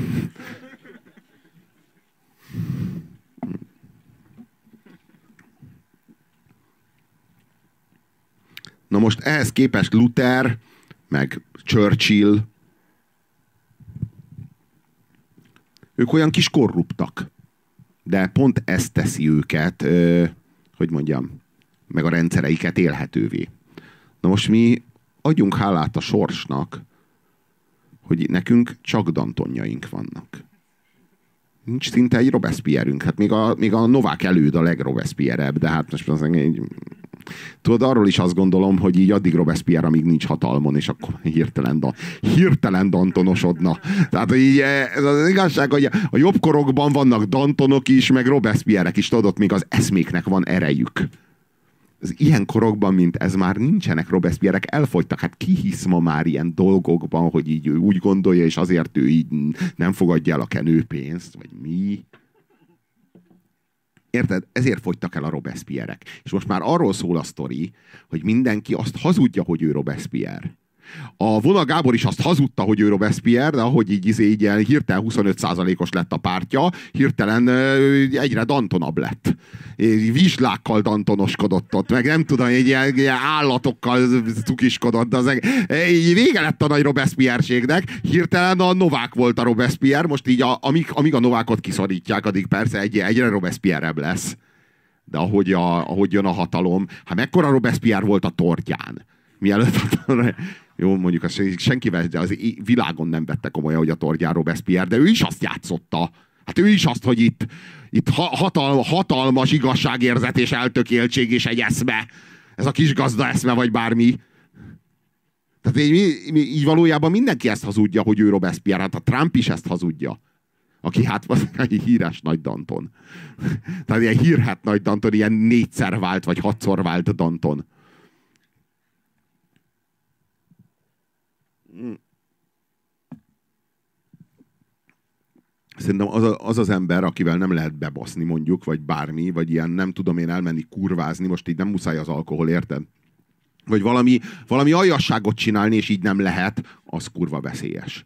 Na most ehhez képest Luther, meg Churchill, ők olyan kis korruptak. De pont ezt teszi őket, hogy mondjam, meg a rendszereiket élhetővé. Na most mi adjunk hálát a sorsnak, hogy nekünk csak dantonjaink vannak. Nincs szinte egy Robespierrünk. Hát még a, még a Novák előd a legrobespierrebb, de hát most az egy... Tudod, arról is azt gondolom, hogy így addig Robespierre, amíg nincs hatalmon, és akkor hirtelen, da, hirtelen dantonosodna. Tehát így, ez az igazság, hogy a jobb korokban vannak dantonok is, meg Robespierrek is, tudod, még az eszméknek van erejük az ilyen korokban, mint ez már nincsenek Robespierrek, elfogytak. Hát ki hisz ma már ilyen dolgokban, hogy így ő úgy gondolja, és azért ő így nem fogadja el a kenőpénzt, vagy mi? Érted? Ezért fogytak el a Robespierrek. És most már arról szól a sztori, hogy mindenki azt hazudja, hogy ő Robespierre. A Vona Gábor is azt hazudta, hogy ő Robespierre, de ahogy így, így, így hirtelen 25%-os lett a pártja, hirtelen egyre dantonabb lett. Vizslákkal dantonoskodott ott, meg nem tudom, egy ilyen, ilyen állatokkal cukiskodott, az egy, vége lett a nagy Robespierre-ségnek, hirtelen a Novák volt a Robespierre, most így a, amíg, amíg a Novákot kiszorítják, addig persze egy, egyre Robespierre lesz. De ahogy, a, ahogy jön a hatalom, hát mekkora Robespierre volt a tortján mielőtt jó, mondjuk azt senkivel az világon nem vette komolyan, hogy a Torgyár Robespierre, de ő is azt játszotta. Hát ő is azt, hogy itt, itt hatal, hatalmas igazságérzet és eltökéltség és egy eszme. Ez a kis gazda eszme, vagy bármi. Tehát így, így valójában mindenki ezt hazudja, hogy ő Robespierre. Hát a Trump is ezt hazudja. Aki hát egy híres nagy Danton. Tehát ilyen hírhet nagy Danton, ilyen négyszer vált, vagy hatszor vált Danton. Szerintem az, a, az az ember, akivel nem lehet bebaszni mondjuk, vagy bármi, vagy ilyen nem tudom én elmenni kurvázni, most így nem muszáj az alkohol, érted? Vagy valami, valami aljasságot csinálni, és így nem lehet, az kurva veszélyes.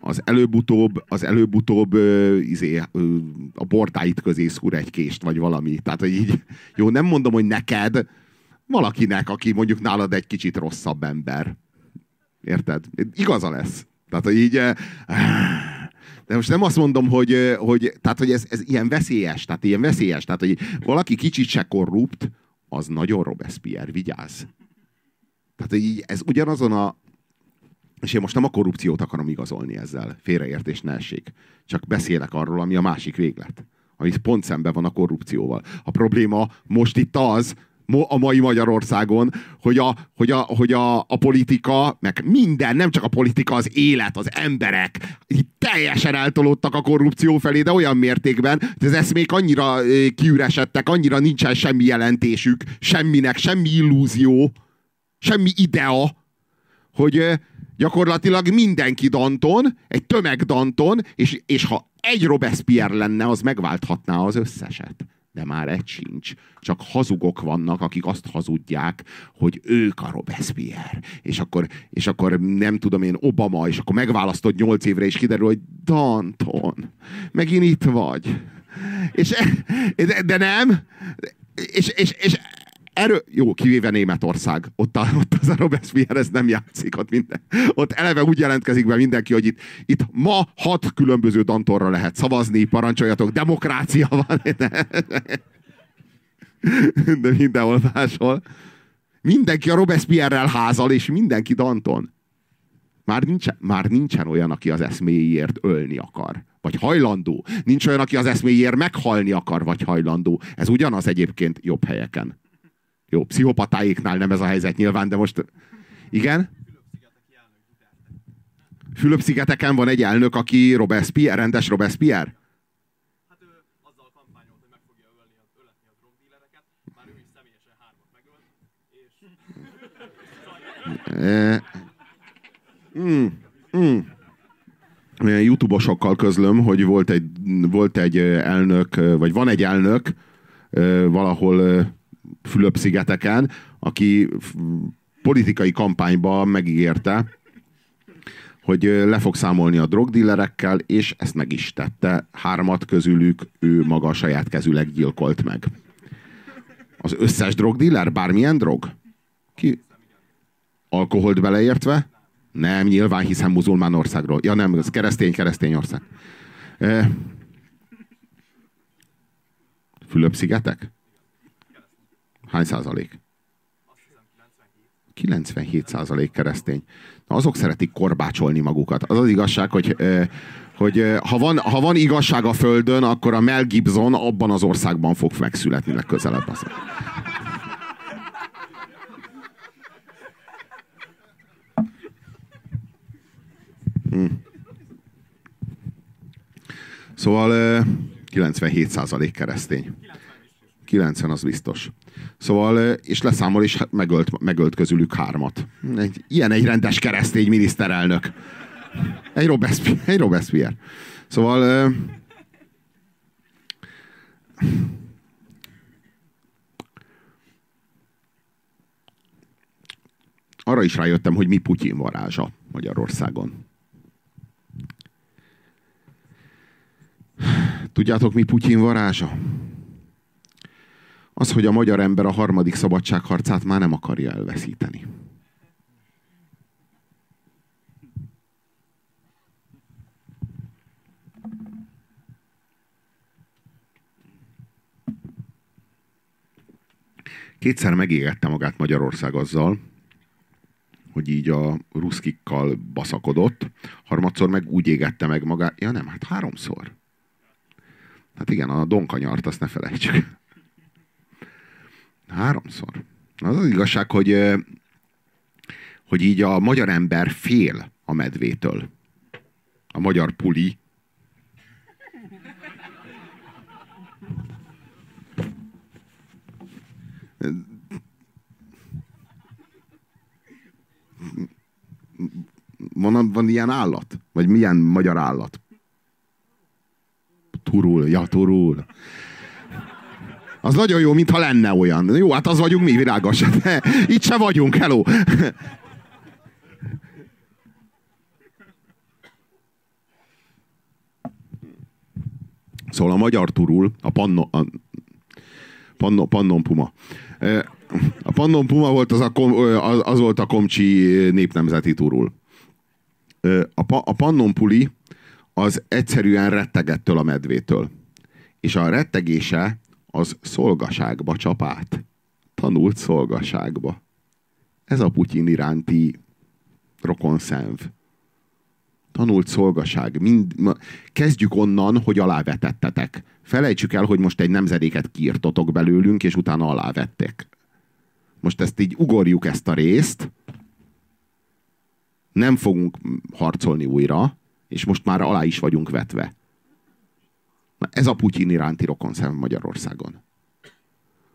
Az előbb-utóbb, az előbb-utóbb ö, izé, ö, a bordáit közé szúr egy kést, vagy valami. Tehát, hogy így, jó, nem mondom, hogy neked, valakinek, aki mondjuk nálad egy kicsit rosszabb ember. Érted? Igaza lesz. Tehát, így... De most nem azt mondom, hogy, hogy, tehát, hogy ez, ez ilyen veszélyes, tehát ilyen veszélyes, tehát, hogy valaki kicsit se korrupt, az nagyon Robespierre, vigyázz. Tehát, így, ez ugyanazon a, és én most nem a korrupciót akarom igazolni ezzel, félreértés ne essék. Csak beszélek arról, ami a másik véglet. Ami pont szemben van a korrupcióval. A probléma most itt az, a mai Magyarországon, hogy a, hogy a, hogy a, a politika, meg minden, nem csak a politika, az élet, az emberek, így teljesen eltolódtak a korrupció felé, de olyan mértékben, hogy az eszmék annyira kiüresedtek, annyira nincsen semmi jelentésük, semminek, semmi illúzió, semmi idea, hogy gyakorlatilag mindenki Danton, egy tömeg Danton, és, és ha egy Robespierre lenne, az megválthatná az összeset de már egy sincs. Csak hazugok vannak, akik azt hazudják, hogy ők a Robespierre. És akkor, és akkor nem tudom én, Obama, és akkor megválasztod nyolc évre, és kiderül, hogy Danton, megint itt vagy. És, de, de nem, és, és, és erő, jó, kivéve Németország, ott, a, ott az a Robespierre ez nem játszik, ott, minden, ott eleve úgy jelentkezik be mindenki, hogy itt, itt ma hat különböző dantorra lehet szavazni, parancsoljatok, demokrácia van. De mindenhol máshol. Mindenki a Robespierrel házal, és mindenki Danton. Már nincsen, már nincsen olyan, aki az eszméjéért ölni akar, vagy hajlandó. Nincs olyan, aki az eszméjéért meghalni akar, vagy hajlandó. Ez ugyanaz egyébként jobb helyeken. Jó, pszichopatáiknál nem ez a helyzet nyilván, de most... Igen? Fülöp-szigeteken van egy elnök, aki Robespierre, rendes Robespierre? Hát ő azzal kampányolt, hogy meg fogja ölni, öletni a drogdílereket, már ő is személyesen hármat megölt, és... mm, mm. YouTube-osokkal közlöm, hogy volt egy, volt egy elnök, vagy van egy elnök valahol Fülöp-szigeteken, aki politikai kampányban megígérte, hogy le fog számolni a drogdillerekkel, és ezt meg is tette. Hármat közülük ő maga saját kezüleg gyilkolt meg. Az összes drogdiller? Bármilyen drog? Ki? Alkoholt beleértve? Nem, nyilván, hiszen muzulmán országról. Ja nem, ez keresztény, keresztény ország. Fülöp-szigetek? Hány százalék? 97 százalék keresztény. Na, azok szeretik korbácsolni magukat. Az az igazság, hogy, hogy ha, van, ha van igazság a Földön, akkor a Mel Gibson abban az országban fog megszületni legközelebb. Hmm. Szóval 97 százalék keresztény. 90 az biztos. Szóval, és leszámol, és megölt, megölt közülük hármat. Egy, ilyen egy rendes keresztény miniszterelnök. Egy Robespierre. Egy Robespierre. Szóval... arra is rájöttem, hogy mi Putyin varázsa Magyarországon. Tudjátok, mi Putyin varázsa? Az, hogy a magyar ember a harmadik szabadságharcát már nem akarja elveszíteni. Kétszer megégette magát Magyarország azzal, hogy így a ruszkikkal baszakodott, harmadszor meg úgy égette meg magát, ja nem, hát háromszor. Hát igen, a donkanyart, azt ne felejtsük. Háromszor. Az az igazság, hogy, hogy így a magyar ember fél a medvétől. A magyar puli. Van, van ilyen állat? Vagy milyen magyar állat? Turul, ja, turul. Az nagyon jó, mintha lenne olyan. Jó, hát az vagyunk mi, világos. De itt se vagyunk, hello. Szóval a magyar turul, a, panno, a panno, pannon puma. A pannon puma volt az, a, az volt a komcsi népnemzeti turul. A, a pannon puli az egyszerűen rettegettől a medvétől. És a rettegése az szolgaságba csapát. Tanult szolgaságba. Ez a Putyin iránti rokonszenv. Tanult szolgaság. Mind, kezdjük onnan, hogy alávetettetek. Felejtsük el, hogy most egy nemzedéket kiirtotok belőlünk, és utána alávettek. Most ezt így ugorjuk ezt a részt, nem fogunk harcolni újra, és most már alá is vagyunk vetve. Na ez a Putyin iránti rokonszem Magyarországon.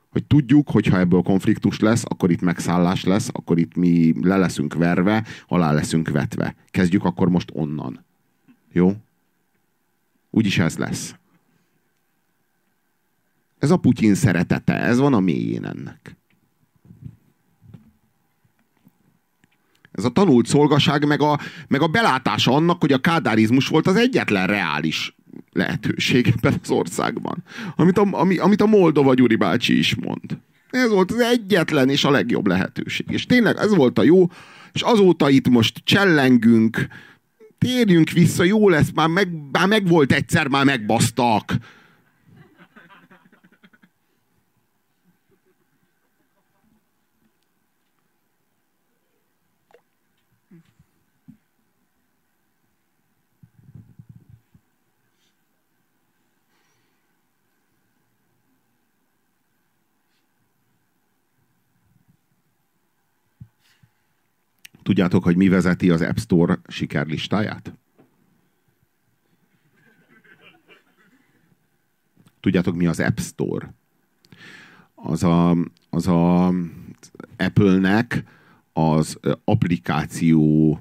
Hogy tudjuk, hogy ha ebből konfliktus lesz, akkor itt megszállás lesz, akkor itt mi le leszünk verve, alá leszünk vetve. Kezdjük akkor most onnan. Jó? Úgyis ez lesz. Ez a Putyin szeretete, ez van a mélyén ennek. Ez a tanult szolgaság, meg a, meg a belátása annak, hogy a kádárizmus volt az egyetlen reális lehetőség ebben az országban. Amit a, ami, amit a Moldova Gyuri bácsi is mond. Ez volt az egyetlen és a legjobb lehetőség. És tényleg ez volt a jó, és azóta itt most csellengünk, térjünk vissza, jó lesz, már meg, már meg volt egyszer, már megbasztak. Tudjátok, hogy mi vezeti az App Store sikerlistáját? Tudjátok, mi az App Store? Az a, az a Apple-nek az applikáció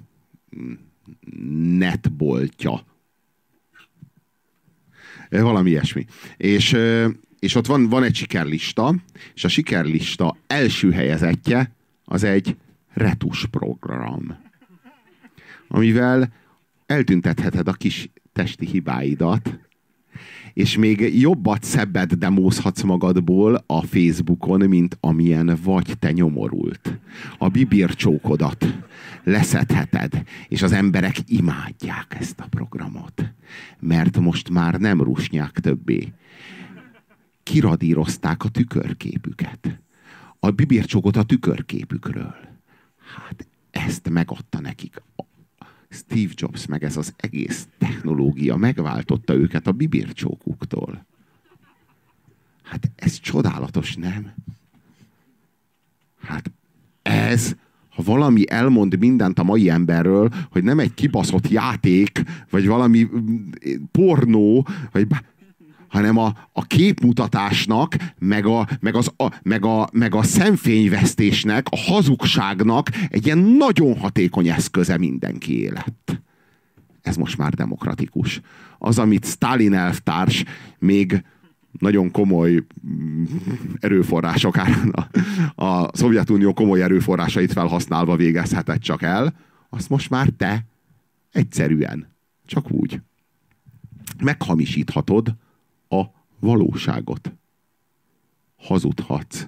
netboltja. Valami ilyesmi. És, és ott van, van egy sikerlista, és a sikerlista első helyezettje az egy retusprogram, amivel eltüntetheted a kis testi hibáidat, és még jobbat, szebbet demózhatsz magadból a Facebookon, mint amilyen vagy te nyomorult. A bibircsókodat leszedheted, és az emberek imádják ezt a programot. Mert most már nem rusnyák többé. Kiradírozták a tükörképüket. A bibircsókot a tükörképükről Hát ezt megadta nekik. Steve Jobs, meg ez az egész technológia megváltotta őket a bibircsókuktól. Hát ez csodálatos, nem? Hát ez, ha valami elmond mindent a mai emberről, hogy nem egy kibaszott játék, vagy valami mm, pornó, vagy hanem a, a képmutatásnak, meg a, meg, az, a, meg, a, meg a szemfényvesztésnek, a hazugságnak egy ilyen nagyon hatékony eszköze mindenki élet. Ez most már demokratikus. Az, amit Stalin elvtárs még nagyon komoly mm, erőforrások a, a Szovjetunió komoly erőforrásait felhasználva végezhetett csak el, azt most már te egyszerűen, csak úgy meghamisíthatod a valóságot. Hazudhatsz.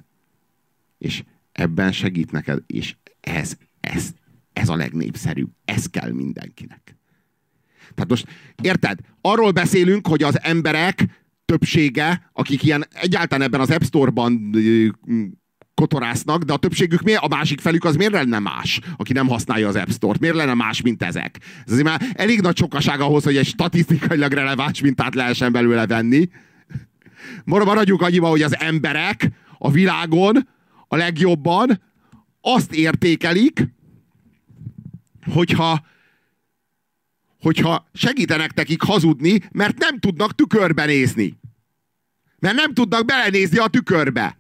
És ebben segít neked, és ez, ez, ez a legnépszerűbb. Ez kell mindenkinek. Tehát most, érted? Arról beszélünk, hogy az emberek többsége, akik ilyen egyáltalán ebben az App Store-ban kotorásznak, de a többségük miért, a másik felük az miért lenne más, aki nem használja az App Store-t? Miért lenne más, mint ezek? Ez azért már elég nagy sokaság ahhoz, hogy egy statisztikailag releváns mintát lehessen belőle venni. Maradjunk annyiba, hogy az emberek a világon a legjobban azt értékelik, hogyha, hogyha segítenek nekik hazudni, mert nem tudnak tükörbe nézni. Mert nem tudnak belenézni a tükörbe.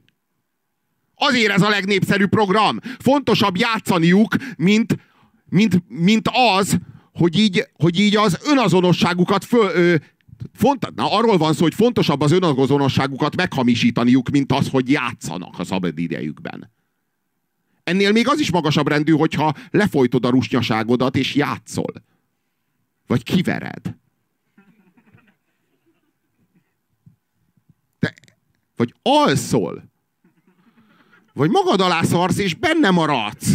Azért ez a legnépszerűbb program. Fontosabb játszaniuk, mint, mint, mint az, hogy így, hogy így az önazonosságukat föl, ö, font, na, arról van szó, hogy fontosabb az önazonosságukat meghamisítaniuk, mint az, hogy játszanak a szabad idejükben. Ennél még az is magasabb rendű, hogyha lefolytod a rusnyaságodat és játszol. Vagy kivered. De, vagy alszol. Vagy magad alá szarsz, és benne maradsz.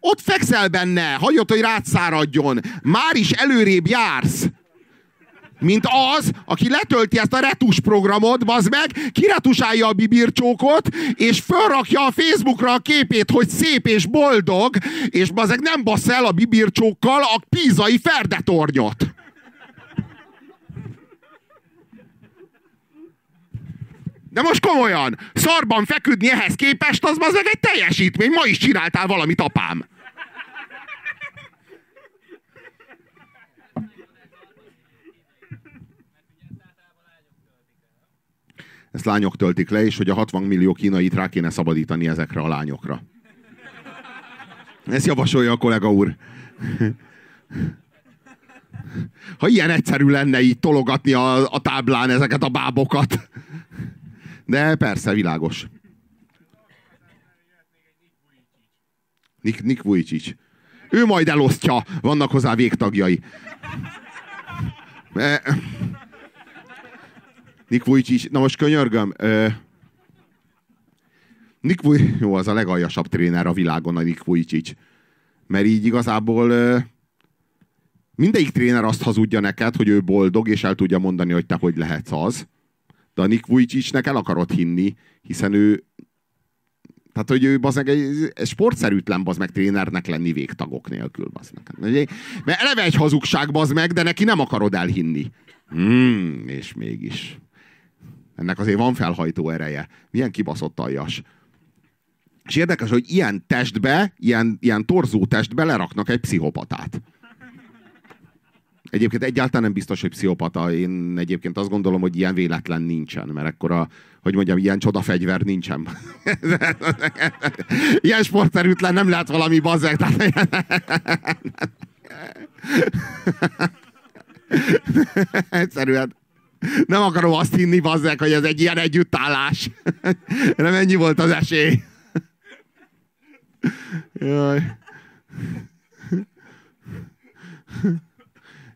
Ott fekszel benne, hagyod, hogy rád száradjon. Már is előrébb jársz. Mint az, aki letölti ezt a retus programot, bazd meg, kiretusálja a bibircsókot, és felrakja a Facebookra a képét, hogy szép és boldog, és bazeg nem bassz el a bibircsókkal a pízai ferdetornyot. De most komolyan, szarban feküdni ehhez képest, az az meg egy teljesítmény. Ma is csináltál valamit, apám. Ezt lányok töltik le, és hogy a 60 millió kínait rá kéne szabadítani ezekre a lányokra. Ezt javasolja a kollega úr. Ha ilyen egyszerű lenne így tologatni a, a táblán ezeket a bábokat. De persze, világos. Nick, Nick Vujicic. Ő majd elosztja, vannak hozzá végtagjai. Nick Vujicic, na most könyörgöm. Nick Vujicic, jó, az a legaljasabb tréner a világon a Nick Vujicic. Mert így igazából mindegyik tréner azt hazudja neked, hogy ő boldog, és el tudja mondani, hogy te hogy lehetsz az Nick Vujicicnek el akarod hinni, hiszen ő tehát, hogy ő bazeg, egy, egy sportszerűtlen bazd meg trénernek lenni végtagok nélkül. Bazd meg. Mert eleve egy hazugság bazd meg, de neki nem akarod elhinni. Hmm, és mégis. Ennek azért van felhajtó ereje. Milyen kibaszott aljas. És érdekes, hogy ilyen testbe, ilyen, ilyen torzó testbe leraknak egy pszichopatát. Egyébként egyáltalán nem biztos, hogy pszichopata. Én egyébként azt gondolom, hogy ilyen véletlen nincsen, mert akkor a, hogy mondjam, ilyen csodafegyver nincsen. ilyen sportszerűtlen nem lehet valami bazzeg. Egyszerűen nem akarom azt hinni, bazzeg, hogy ez egy ilyen együttállás. nem ennyi volt az esély. Jaj.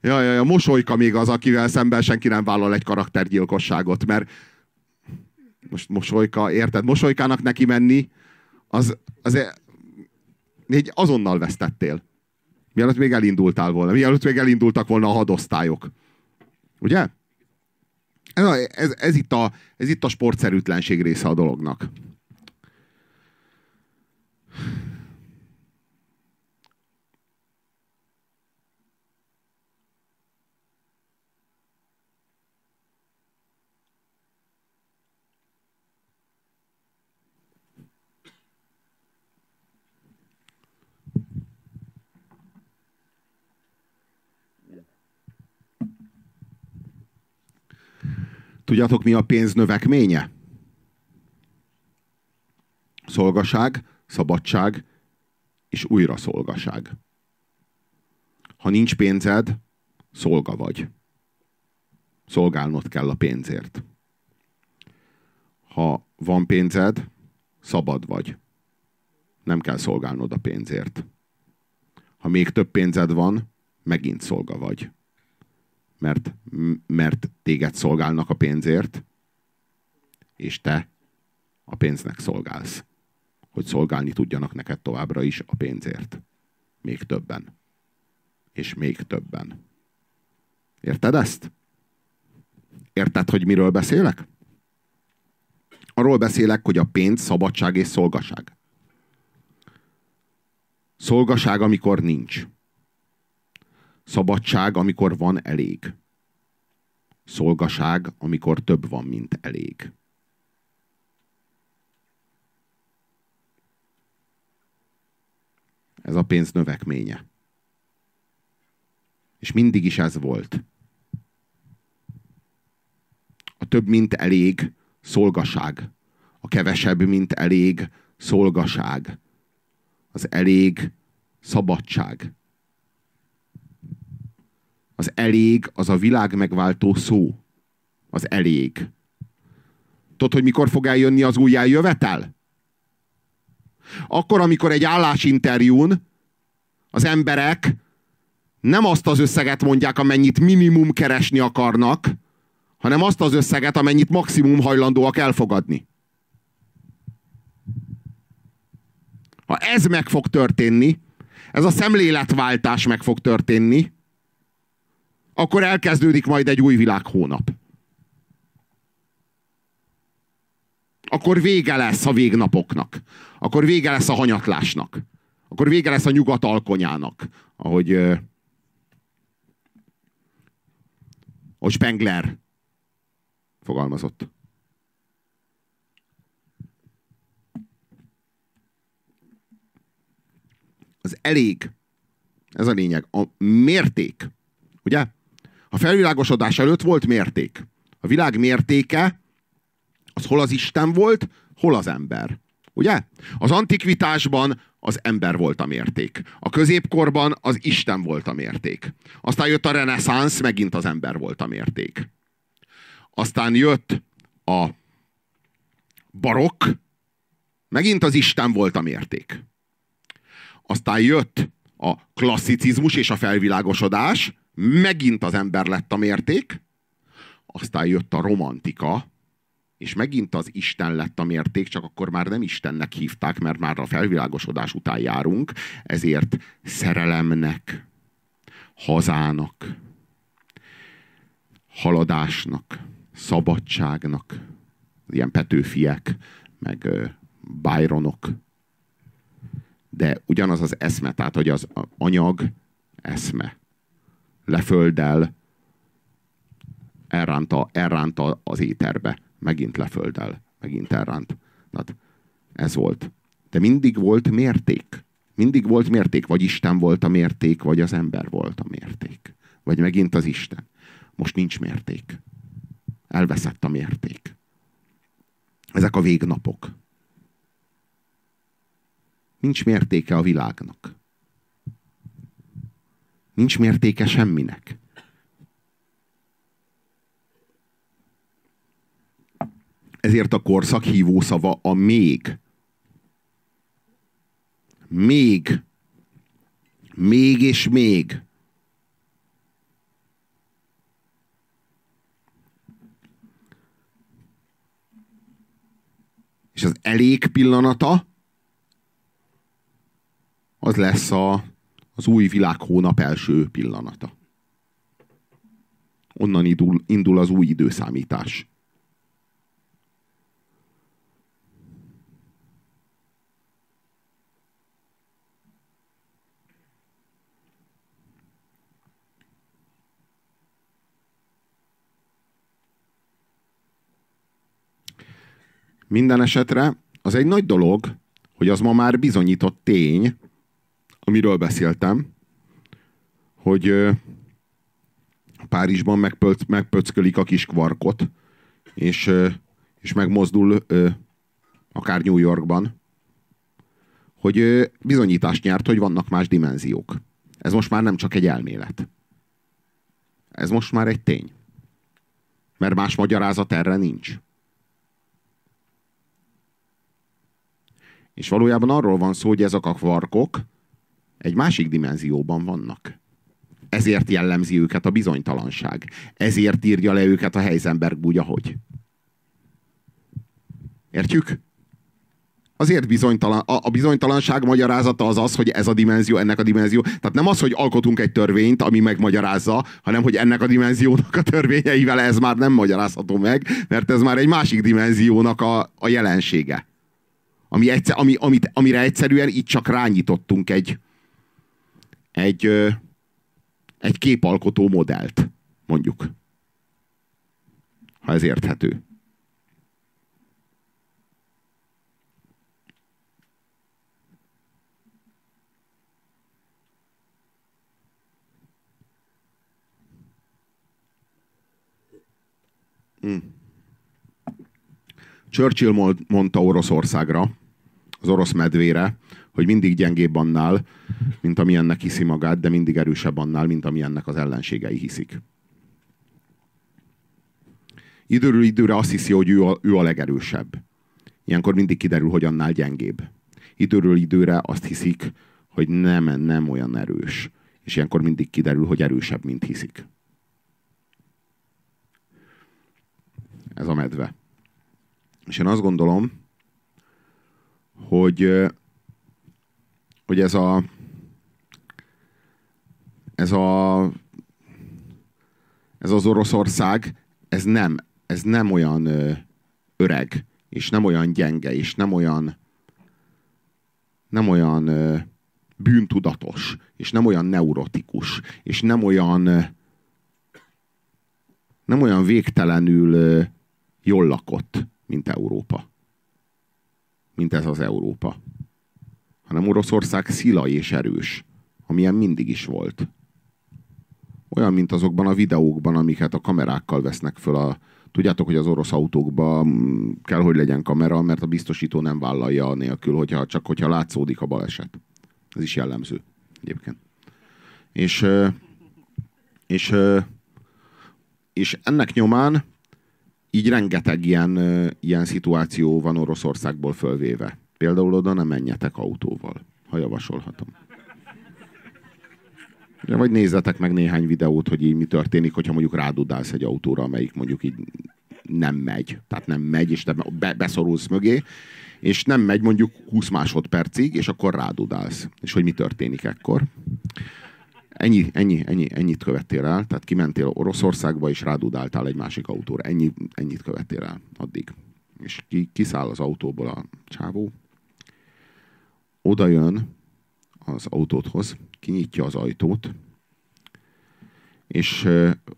Ja, ja, ja, mosolyka még az, akivel szemben senki nem vállal egy karaktergyilkosságot, mert most mosolyka, érted? Mosolykának neki menni, az, az egy azonnal vesztettél. Mielőtt még elindultál volna. Mielőtt még elindultak volna a hadosztályok. Ugye? Ez, ez, ez, itt a, ez itt a sportszerűtlenség része a dolognak. Tudjátok, mi a pénz növekménye? Szolgaság, szabadság és újra szolgaság. Ha nincs pénzed, szolga vagy. Szolgálnod kell a pénzért. Ha van pénzed, szabad vagy. Nem kell szolgálnod a pénzért. Ha még több pénzed van, megint szolga vagy mert, mert téged szolgálnak a pénzért, és te a pénznek szolgálsz. Hogy szolgálni tudjanak neked továbbra is a pénzért. Még többen. És még többen. Érted ezt? Érted, hogy miről beszélek? Arról beszélek, hogy a pénz szabadság és szolgaság. Szolgaság, amikor nincs. Szabadság, amikor van elég. Szolgaság, amikor több van, mint elég. Ez a pénz növekménye. És mindig is ez volt. A több, mint elég szolgaság. A kevesebb, mint elég szolgaság. Az elég szabadság. Az elég az a világ megváltó szó. Az elég. Tudod, hogy mikor fog eljönni az újjájövetel? Akkor, amikor egy állásinterjún az emberek nem azt az összeget mondják, amennyit minimum keresni akarnak, hanem azt az összeget, amennyit maximum hajlandóak elfogadni. Ha ez meg fog történni, ez a szemléletváltás meg fog történni, akkor elkezdődik majd egy új világhónap. Akkor vége lesz a végnapoknak. Akkor vége lesz a hanyatlásnak. Akkor vége lesz a nyugat alkonyának. Ahogy, ahogy Spengler fogalmazott. Az elég. Ez a lényeg. A mérték. Ugye? A felvilágosodás előtt volt mérték. A világ mértéke az hol az Isten volt, hol az ember. Ugye? Az antikvitásban az ember volt a mérték. A középkorban az Isten volt a mérték. Aztán jött a reneszánsz, megint az ember volt a mérték. Aztán jött a barokk, megint az Isten volt a mérték. Aztán jött a klasszicizmus és a felvilágosodás, megint az ember lett a mérték. Aztán jött a romantika, és megint az Isten lett a mérték, csak akkor már nem Istennek hívták, mert már a felvilágosodás után járunk, ezért szerelemnek, hazának, haladásnak, szabadságnak, ilyen Petőfiek, meg Byronok. De ugyanaz az eszme, tehát hogy az anyag eszme lefölddel elránta, elránta az éterbe megint leföldel, megint elránt. Tehát ez volt. De mindig volt mérték. Mindig volt mérték. Vagy Isten volt a mérték, vagy az ember volt a mérték. Vagy megint az Isten. Most nincs mérték. Elveszett a mérték. Ezek a végnapok. Nincs mértéke a világnak. Nincs mértéke semminek. Ezért a korszak hívószava a még. Még. Még és még. És az elég pillanata az lesz a, az új világ hónap első pillanata. Onnan indul, indul az új időszámítás. Minden esetre az egy nagy dolog, hogy az ma már bizonyított tény, amiről beszéltem, hogy Párizsban megpölc, megpöckölik a kis kvarkot, és, és megmozdul akár New Yorkban, hogy bizonyítást nyert, hogy vannak más dimenziók. Ez most már nem csak egy elmélet. Ez most már egy tény. Mert más magyarázat erre nincs. És valójában arról van szó, hogy ezek a kvarkok egy másik dimenzióban vannak. Ezért jellemzi őket a bizonytalanság. Ezért írja le őket a Heisenberg úgy, ahogy. Értjük? Azért bizonytalan, a, bizonytalanság magyarázata az az, hogy ez a dimenzió, ennek a dimenzió. Tehát nem az, hogy alkotunk egy törvényt, ami megmagyarázza, hanem hogy ennek a dimenziónak a törvényeivel ez már nem magyarázható meg, mert ez már egy másik dimenziónak a, a jelensége. Ami egyszer, ami, amit, amire egyszerűen itt csak rányítottunk egy, egy, egy képalkotó modellt, mondjuk. Ha ez érthető. Mm. Churchill mondta Oroszországra, az orosz medvére, hogy mindig gyengébb annál, mint amilyennek hiszi magát, de mindig erősebb annál, mint amilyennek az ellenségei hiszik. Időről időre azt hiszi, hogy ő a, ő a legerősebb. Ilyenkor mindig kiderül, hogy annál gyengébb. Időről időre azt hiszik, hogy nem, nem olyan erős. És ilyenkor mindig kiderül, hogy erősebb, mint hiszik. Ez a medve. És én azt gondolom, hogy, hogy ez a ez a ez az Oroszország, ez nem, ez nem olyan ö, öreg, és nem olyan gyenge, és nem olyan nem olyan ö, bűntudatos, és nem olyan neurotikus, és nem olyan nem olyan végtelenül ö, jól lakott, mint Európa. Mint ez az Európa. Hanem Oroszország szila és erős, amilyen mindig is volt. Olyan, mint azokban a videókban, amiket a kamerákkal vesznek föl a, Tudjátok, hogy az orosz autókban mm, kell, hogy legyen kamera, mert a biztosító nem vállalja nélkül, hogyha, csak hogyha látszódik a baleset. Ez is jellemző egyébként. És, és, és ennek nyomán így rengeteg ilyen, ilyen szituáció van Oroszországból fölvéve. Például oda nem menjetek autóval, ha javasolhatom. Ja, vagy nézzetek meg néhány videót, hogy így mi történik, hogyha mondjuk rádudálsz egy autóra, amelyik mondjuk így nem megy. Tehát nem megy, és te be, beszorulsz mögé, és nem megy mondjuk 20 másodpercig, és akkor rádudálsz. És hogy mi történik ekkor. Ennyi, ennyi, ennyi, ennyit követtél el, tehát kimentél Oroszországba, és rádudáltál egy másik autóra. Ennyi, ennyit követtél el addig. És ki, kiszáll az autóból a csávó, oda jön az autóthoz, kinyitja az ajtót, és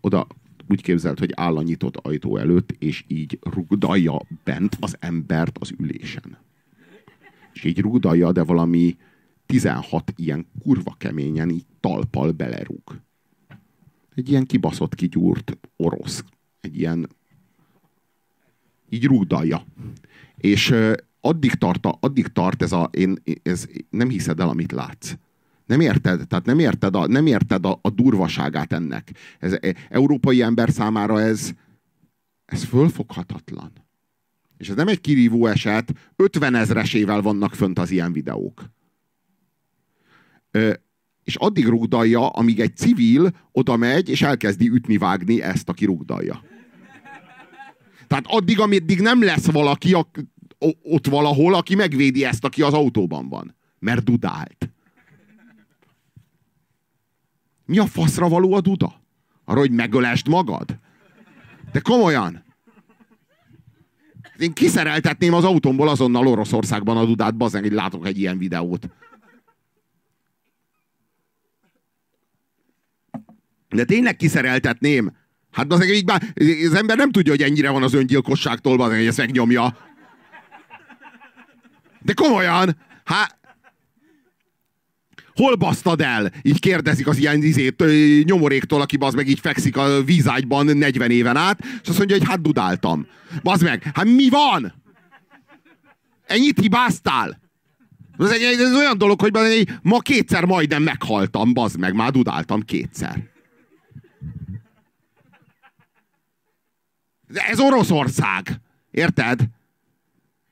oda úgy képzelt, hogy áll a nyitott ajtó előtt, és így rugdalja bent az embert az ülésen. És így rugdalja, de valami 16 ilyen kurva keményen így talpal belerúg. Egy ilyen kibaszott, kigyúrt orosz. Egy ilyen így rúgdalja. És addig tart, addig tart ez a, én, ez, nem hiszed el, amit látsz. Nem érted, tehát nem érted a, nem érted a, a durvaságát ennek. Ez e, európai ember számára ez, ez fölfoghatatlan. És ez nem egy kirívó eset, 50 ezresével vannak fönt az ilyen videók. Ö, és addig rugdalja, amíg egy civil oda megy, és elkezdi ütni-vágni ezt, aki rugdalja. Tehát addig, ameddig nem lesz valaki a, ott valahol, aki megvédi ezt, aki az autóban van. Mert dudált. Mi a faszra való a duda? Arra, hogy megölest magad? De komolyan. Én kiszereltetném az autómból azonnal Oroszországban a dudát, bazen, hogy látok egy ilyen videót. De tényleg kiszereltetném. Hát az, így már, az ember nem tudja, hogy ennyire van az öngyilkosságtól, bazen, hogy ezt megnyomja. De komolyan, hát hol basztad el? Így kérdezik az ilyen izét, nyomoréktól, aki az meg így fekszik a vízágyban 40 éven át, és azt mondja, hogy hát dudáltam. Bazd meg, hát mi van? Ennyit hibáztál? Ez, egy, ez olyan dolog, hogy ma kétszer majdnem meghaltam, bazd meg, már dudáltam kétszer. De ez Oroszország. Érted?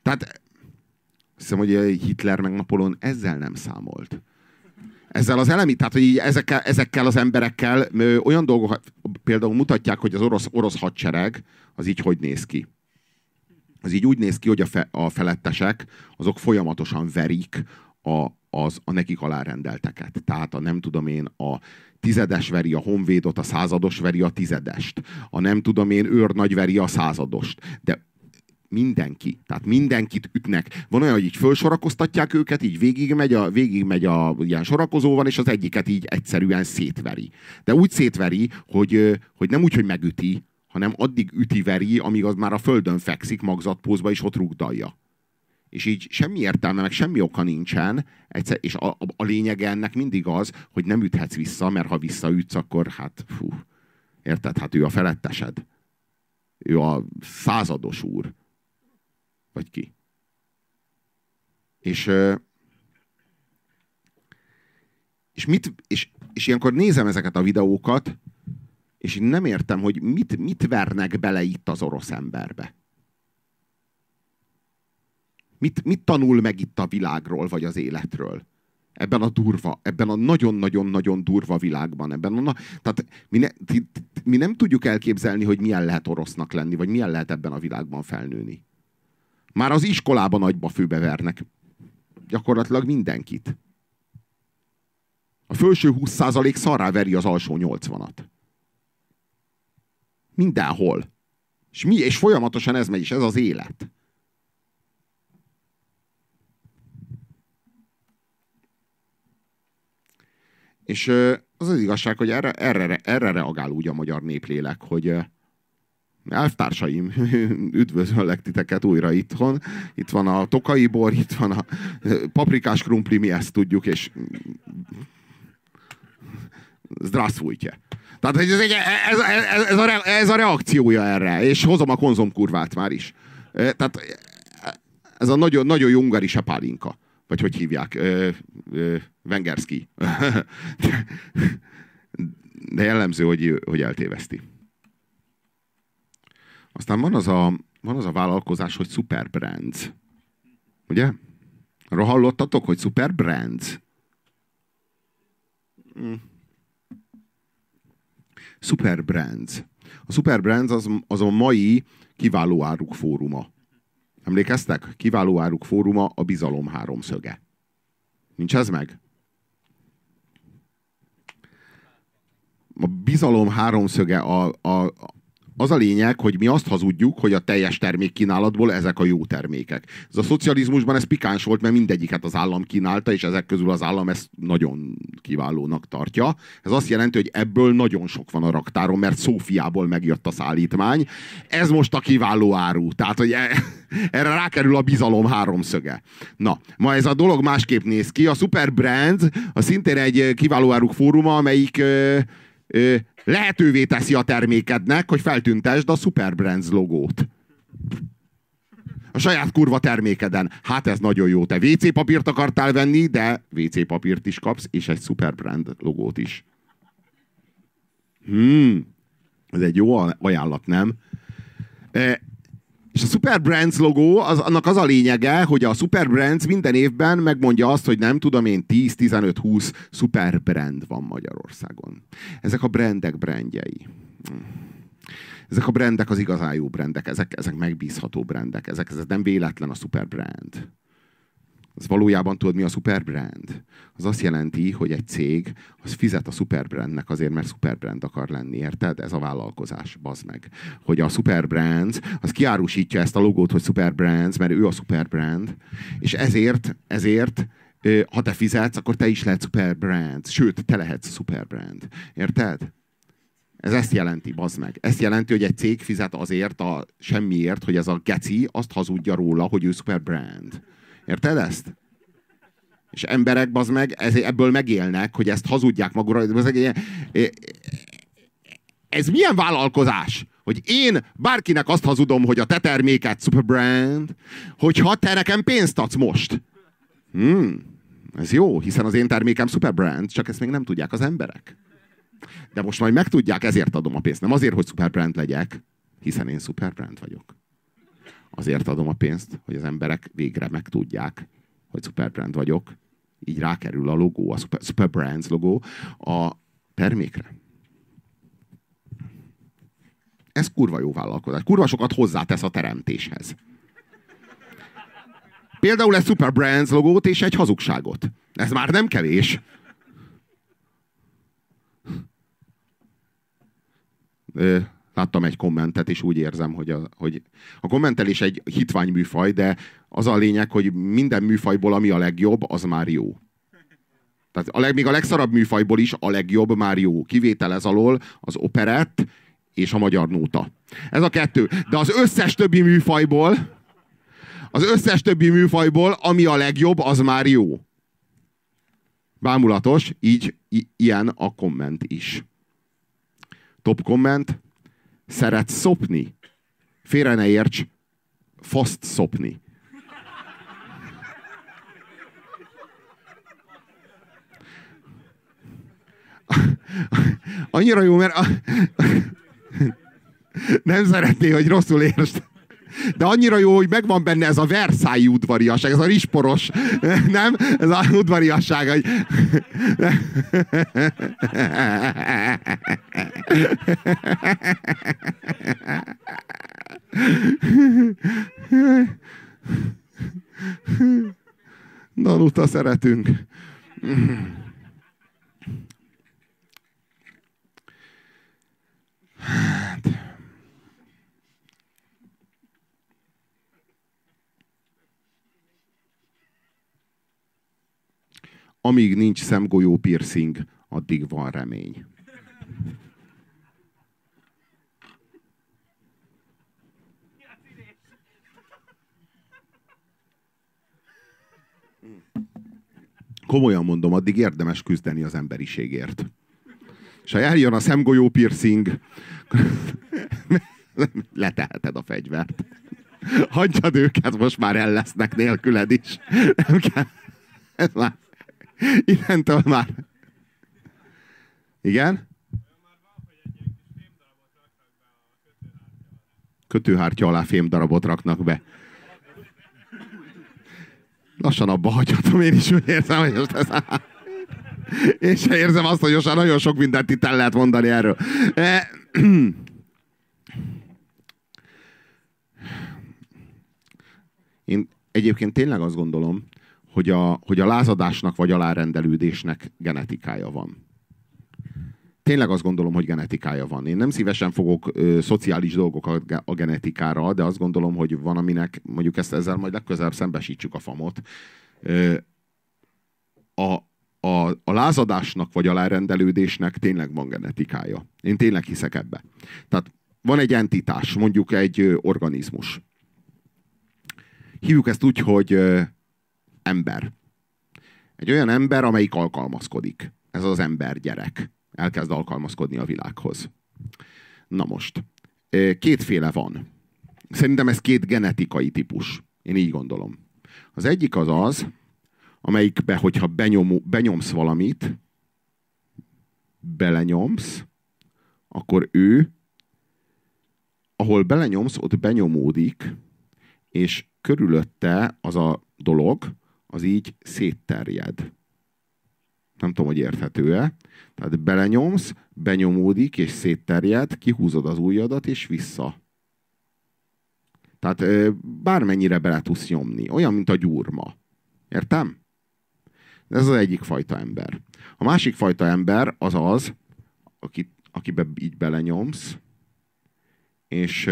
Tehát azt hiszem, hogy Hitler meg Napolon ezzel nem számolt ezzel az elemi, tehát hogy ezekkel, ezekkel az emberekkel ö, olyan dolgok például mutatják, hogy az orosz, orosz hadsereg az így hogy néz ki. Az így úgy néz ki, hogy a, fe, a felettesek azok folyamatosan verik a, az, a nekik alárendelteket. Tehát a nem tudom én, a tizedes veri a honvédot, a százados veri a tizedest. A nem tudom én, őrnagy veri a századost. De mindenki. Tehát mindenkit ütnek. Van olyan, hogy így felsorakoztatják őket, így végigmegy a, végigmegy a ilyen sorakozóval, és az egyiket így egyszerűen szétveri. De úgy szétveri, hogy, hogy nem úgy, hogy megüti, hanem addig üti-veri, amíg az már a földön fekszik magzatpózba, és ott rugdalja. És így semmi értelme, meg semmi oka nincsen, egyszer, és a, a, a lényege ennek mindig az, hogy nem üthetsz vissza, mert ha visszaütsz, akkor hát fú, érted, hát ő a felettesed Ő a százados úr. Vagy ki. És, és, mit, és, és ilyenkor nézem ezeket a videókat, és én nem értem, hogy mit, mit vernek bele itt az orosz emberbe. Mit, mit tanul meg itt a világról, vagy az életről? Ebben a durva, ebben a nagyon-nagyon-nagyon durva világban. Ebben a, na, tehát mi, ne, mi nem tudjuk elképzelni, hogy milyen lehet orosznak lenni, vagy milyen lehet ebben a világban felnőni. Már az iskolában nagyba főbevernek gyakorlatilag mindenkit. A felső 20% szarrá veri az alsó 80-at. Mindenhol. És, mi, és folyamatosan ez megy, és ez az élet. És az az igazság, hogy erre, erre, erre reagál úgy a magyar néplélek, hogy elvtársaim, üdvözöllek titeket újra itthon. Itt van a tokai bor, itt van a paprikás krumpli, mi ezt tudjuk, és Zdravstvujtje. Tehát ez, ez, ez, ez, a, ez a reakciója erre, és hozom a konzomkurvát már is. Tehát ez a nagyon, nagyon jó ungari sepálinka. Vagy hogy hívják? Ö, ö, Vengerski. De jellemző, hogy, hogy eltéveszti. Aztán van az a, van az a vállalkozás, hogy Super Brands. Ugye? Arra hallottatok, hogy Super Brands? Mm. Super Brands. A Super Brands az, az a mai kiváló áruk fóruma. Emlékeztek? Kiváló áruk fóruma a bizalom háromszöge. Nincs ez meg? A bizalom háromszöge a, a, az a lényeg, hogy mi azt hazudjuk, hogy a teljes termékkínálatból ezek a jó termékek. Ez a szocializmusban ez pikáns volt, mert mindegyiket az állam kínálta, és ezek közül az állam ezt nagyon kiválónak tartja. Ez azt jelenti, hogy ebből nagyon sok van a raktáron, mert Szófiából megjött a szállítmány. Ez most a kiváló áru. Tehát, hogy e, erre rákerül a bizalom háromszöge. Na, ma ez a dolog másképp néz ki. A Super Brand a szintén egy kiváló áruk fóruma, amelyik ö, lehetővé teszi a termékednek, hogy feltüntesd a Superbrands logót. A saját kurva termékeden. Hát ez nagyon jó. Te WC papírt akartál venni, de WC papírt is kapsz, és egy Superbrand logót is. Hmm. Ez egy jó ajánlat, nem? És a Super Brands logó, az, annak az a lényege, hogy a Super Brands minden évben megmondja azt, hogy nem tudom én 10-15-20 Super Brand van Magyarországon. Ezek a brandek brandjei. Ezek a brandek az igazán jó brandek, ezek, ezek megbízható brandek, ezek, ezek nem véletlen a Super Brand. Az valójában tudod, mi a superbrand? Az azt jelenti, hogy egy cég az fizet a superbrandnek azért, mert superbrand akar lenni, érted? Ez a vállalkozás, bazd meg. Hogy a superbrand, az kiárusítja ezt a logót, hogy superbrands, mert ő a superbrand, és ezért, ezért ha te fizetsz, akkor te is lehet superbrand. Sőt, te lehetsz superbrand. Érted? Ez ezt jelenti, bazd meg. Ezt jelenti, hogy egy cég fizet azért a semmiért, hogy ez a geci azt hazudja róla, hogy ő superbrand. Érted ezt? És emberek, az meg, ez, ebből megélnek, hogy ezt hazudják magukra. Ez milyen vállalkozás? Hogy én bárkinek azt hazudom, hogy a te terméket superbrand, hogyha te nekem pénzt adsz most. Hmm, ez jó, hiszen az én termékem superbrand, csak ezt még nem tudják az emberek. De most majd megtudják, ezért adom a pénzt. Nem azért, hogy superbrand legyek, hiszen én superbrand vagyok. Azért adom a pénzt, hogy az emberek végre megtudják, hogy Superbrand vagyok. Így rákerül a logó, a Super, Super Brands logó a termékre. Ez kurva jó vállalkozás. Kurva sokat hozzátesz a teremtéshez. Például egy Super Brands logót és egy hazugságot. Ez már nem kevés. Láttam egy kommentet, és úgy érzem, hogy a, hogy a kommentelés egy hitvány műfaj, de az a lényeg, hogy minden műfajból, ami a legjobb, az már jó. Tehát a leg, még a legszarabb műfajból is a legjobb már jó. Kivétel ez alól az operett és a magyar nóta. Ez a kettő. De az összes többi műfajból, az összes többi műfajból, ami a legjobb, az már jó. Bámulatos, így i- ilyen a komment is. Top komment, Szeretsz szopni? Félre ne érts, faszt szopni. Annyira jó, mert a... nem szeretné, hogy rosszul értsd. De annyira jó, hogy megvan benne ez a Versailles udvariasság, ez a risporos, nem? Ez a udvariasság, hogy... Danuta szeretünk. Hát... Amíg nincs szemgolyó piercing, addig van remény. Komolyan mondom, addig érdemes küzdeni az emberiségért. És ha eljön a szemgolyó piercing, leteheted a fegyvert. Hagyjad őket, most már el lesznek nélküled is. Nem kell. Ez már Innentől már. Igen? Kötőhártya alá fémdarabot raknak be. Lassan abba hagyhatom, én is úgy érzem, hogy most ez... Én sem érzem azt, hogy most nagyon sok mindent itt el lehet mondani erről. E... Én egyébként tényleg azt gondolom, hogy a, hogy a lázadásnak vagy alárendelődésnek genetikája van. Tényleg azt gondolom, hogy genetikája van. Én nem szívesen fogok ö, szociális dolgok a, a genetikára, de azt gondolom, hogy van, aminek mondjuk ezt ezzel majd legközelebb szembesítsük a famot. Ö, a, a, a lázadásnak vagy alárendelődésnek tényleg van genetikája. Én tényleg hiszek ebbe. Tehát van egy entitás, mondjuk egy organizmus. Hívjuk ezt úgy, hogy ember. Egy olyan ember, amelyik alkalmazkodik. Ez az ember gyerek. Elkezd alkalmazkodni a világhoz. Na most. Kétféle van. Szerintem ez két genetikai típus. Én így gondolom. Az egyik az az, amelyikbe, hogyha benyom, benyomsz valamit, belenyomsz, akkor ő, ahol belenyomsz, ott benyomódik, és körülötte az a dolog, az így szétterjed. Nem tudom, hogy érthető-e. Tehát belenyomsz, benyomódik és szétterjed, kihúzod az ujjadat és vissza. Tehát bármennyire bele tudsz nyomni. Olyan, mint a gyurma. Értem? Ez az egyik fajta ember. A másik fajta ember az az, aki, akibe így belenyomsz, és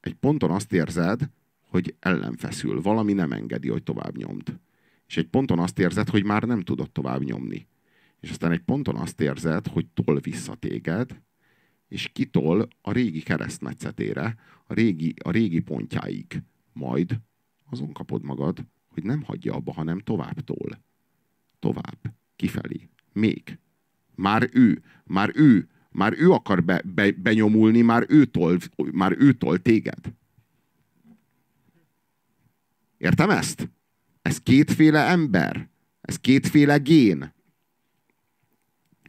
egy ponton azt érzed, hogy ellenfeszül. Valami nem engedi, hogy tovább nyomd. És egy ponton azt érzed, hogy már nem tudod tovább nyomni. És aztán egy ponton azt érzed, hogy tol vissza téged, és kitol a régi keresztmetszetére, a régi, a régi pontjáig. Majd azon kapod magad, hogy nem hagyja abba, hanem tovább tol. Tovább. Kifelé. Még. Már ő, már ő, már ő akar be, be, benyomulni, már ő, tol, már ő tol téged. Értem ezt? Ez kétféle ember. Ez kétféle gén.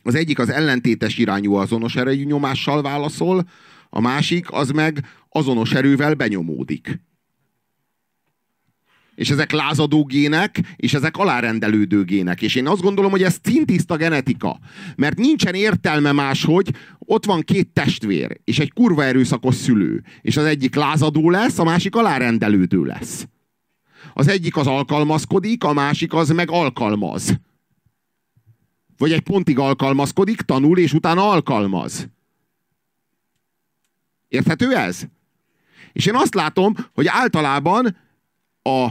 Az egyik az ellentétes irányú azonos erejű nyomással válaszol, a másik az meg azonos erővel benyomódik. És ezek lázadó gének, és ezek alárendelődő gének. És én azt gondolom, hogy ez szintiszta genetika. Mert nincsen értelme máshogy, ott van két testvér, és egy kurva erőszakos szülő. És az egyik lázadó lesz, a másik alárendelődő lesz. Az egyik az alkalmazkodik, a másik az meg alkalmaz. Vagy egy pontig alkalmazkodik, tanul, és utána alkalmaz. Érthető ez? És én azt látom, hogy általában a,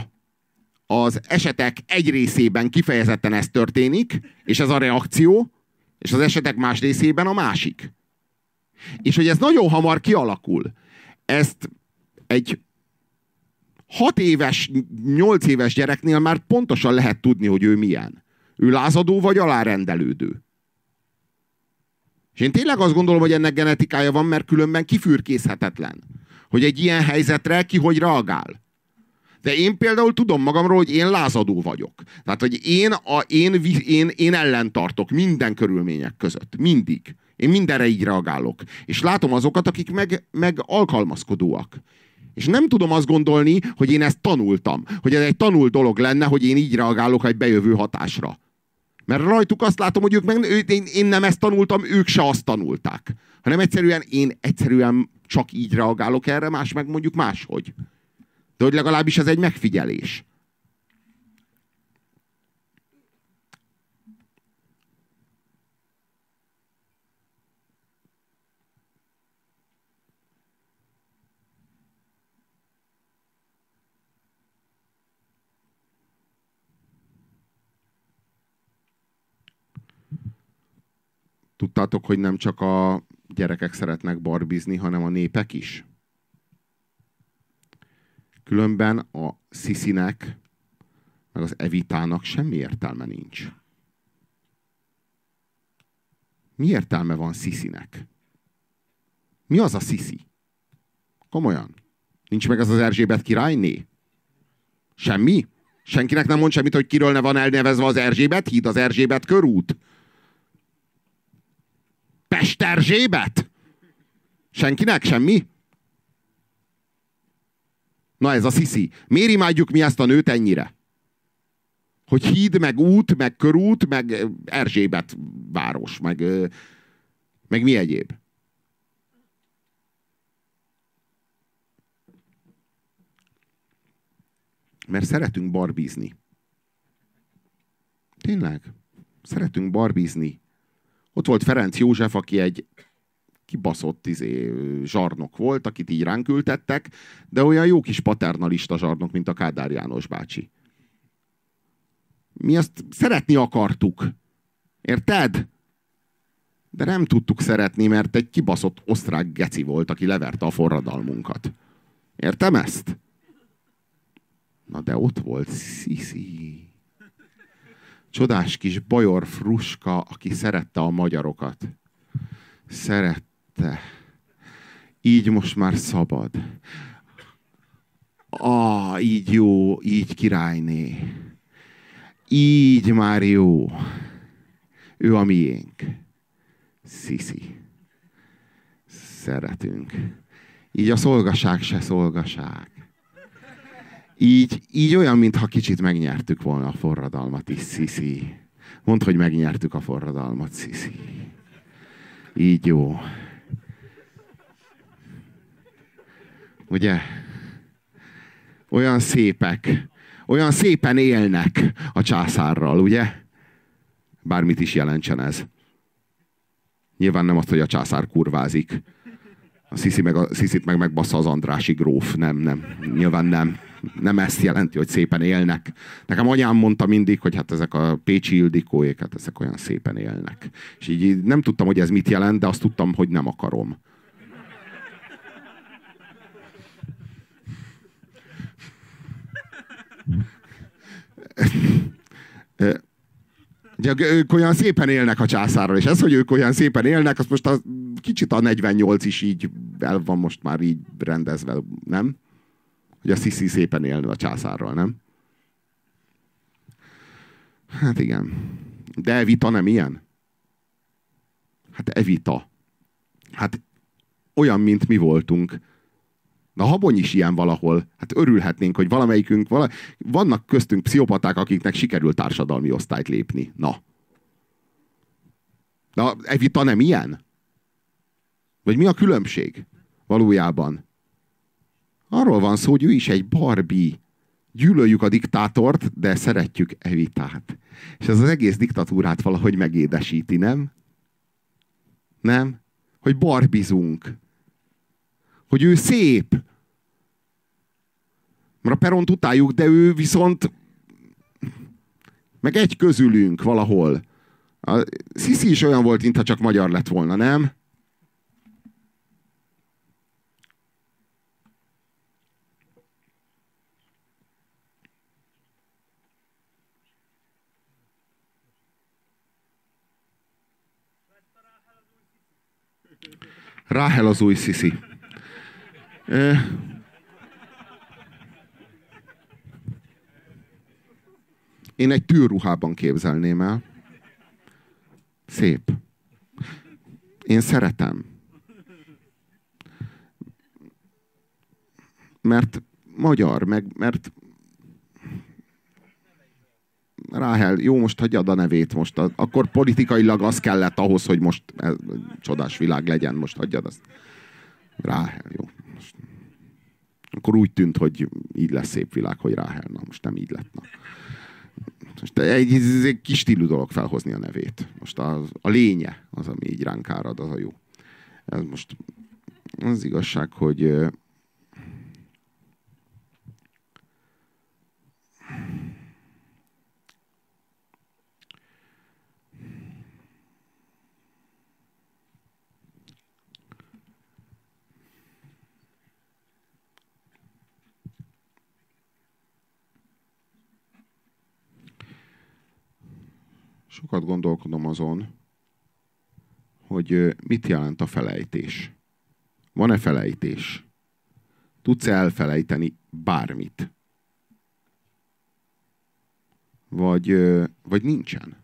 az esetek egy részében kifejezetten ez történik, és ez a reakció, és az esetek más részében a másik. És hogy ez nagyon hamar kialakul. Ezt egy 6 éves, 8 éves gyereknél már pontosan lehet tudni, hogy ő milyen. Ő lázadó vagy alárendelődő. És én tényleg azt gondolom, hogy ennek genetikája van, mert különben kifürkészhetetlen. Hogy egy ilyen helyzetre ki hogy reagál. De én például tudom magamról, hogy én lázadó vagyok. Tehát, hogy én, a, én, én, én ellen tartok minden körülmények között. Mindig. Én mindenre így reagálok. És látom azokat, akik meg, meg alkalmazkodóak. És nem tudom azt gondolni, hogy én ezt tanultam. Hogy ez egy tanult dolog lenne, hogy én így reagálok egy bejövő hatásra. Mert rajtuk azt látom, hogy ők meg, én, én nem ezt tanultam, ők se azt tanulták. Hanem egyszerűen én egyszerűen csak így reagálok erre, más meg mondjuk máshogy. De hogy legalábbis ez egy megfigyelés. Tudtátok, hogy nem csak a gyerekek szeretnek barbizni, hanem a népek is? Különben a Sziszinek, meg az Evitának semmi értelme nincs. Mi értelme van Sziszinek? Mi az a Sziszi? Komolyan. Nincs meg az az Erzsébet királyné? Semmi? Senkinek nem mond semmit, hogy kiről ne van elnevezve az Erzsébet híd, az Erzsébet körút? Pesterzsébet? Senkinek semmi? Na ez a sziszi. Miért imádjuk mi ezt a nőt ennyire? Hogy híd, meg út, meg körút, meg Erzsébet város, meg, meg mi egyéb. Mert szeretünk barbizni. Tényleg? Szeretünk barbizni. Ott volt Ferenc József, aki egy kibaszott izé, zsarnok volt, akit így ránk ültettek, de olyan jó kis paternalista zsarnok, mint a Kádár János bácsi. Mi azt szeretni akartuk. Érted? De nem tudtuk szeretni, mert egy kibaszott osztrák geci volt, aki leverte a forradalmunkat. Értem ezt? Na de ott volt Sziszi. Csodás kis bajor fruska, aki szerette a magyarokat. Szeret te. Így most már szabad. Ah, így jó, így királyné. Így már jó. Ő a miénk. Sziszi. Szeretünk. Így a szolgaság se szolgaság. Így, így olyan, mintha kicsit megnyertük volna a forradalmat is, Sziszi. Mondd, hogy megnyertük a forradalmat, Sziszi. Így jó. Ugye? Olyan szépek. Olyan szépen élnek a császárral, ugye? Bármit is jelentsen ez. Nyilván nem azt, hogy a császár kurvázik. A Sziszi meg, a Sziszit meg megbassza az Andrási gróf. Nem, nem. Nyilván nem. Nem ezt jelenti, hogy szépen élnek. Nekem anyám mondta mindig, hogy hát ezek a Pécsi Ildikóék, hát ezek olyan szépen élnek. És így nem tudtam, hogy ez mit jelent, de azt tudtam, hogy nem akarom. Ugye ők olyan szépen élnek a császárral, és ez, hogy ők olyan szépen élnek, az most a, kicsit a 48 is így el van most már így rendezve, nem? Hogy a Sisi szépen élne a császárral, nem? Hát igen. De Evita nem ilyen? Hát Evita. Hát olyan, mint mi voltunk. Na, Habony is ilyen valahol. Hát örülhetnénk, hogy valamelyikünk, vala... vannak köztünk pszichopaták, akiknek sikerült társadalmi osztályt lépni. Na. Na, Evita nem ilyen? Vagy mi a különbség valójában? Arról van szó, hogy ő is egy Barbie. Gyűlöljük a diktátort, de szeretjük Evitát. És ez az egész diktatúrát valahogy megédesíti, nem? Nem? Hogy barbizunk hogy ő szép. Mert a peront utáljuk, de ő viszont meg egy közülünk valahol. A Sisi is olyan volt, mintha csak magyar lett volna, nem? Ráhel az új Sisi. Én egy tűrruhában képzelném el. Szép. Én szeretem. Mert magyar, meg, mert Ráhel, jó, most hagyjad a nevét most. A, akkor politikailag az kellett ahhoz, hogy most ez, csodás világ legyen, most hagyjad azt. Ráhel, jó. Most. Akkor úgy tűnt, hogy így lesz szép világ, hogy Ráhel. Na, most nem így lett. Na. Most egy, ez egy kis stílű dolog felhozni a nevét. Most a, a lénye az, ami így ránk árad, az a jó. Ez most az igazság, hogy sokat gondolkodom azon, hogy mit jelent a felejtés. Van-e felejtés? Tudsz-e elfelejteni bármit? Vagy, vagy nincsen?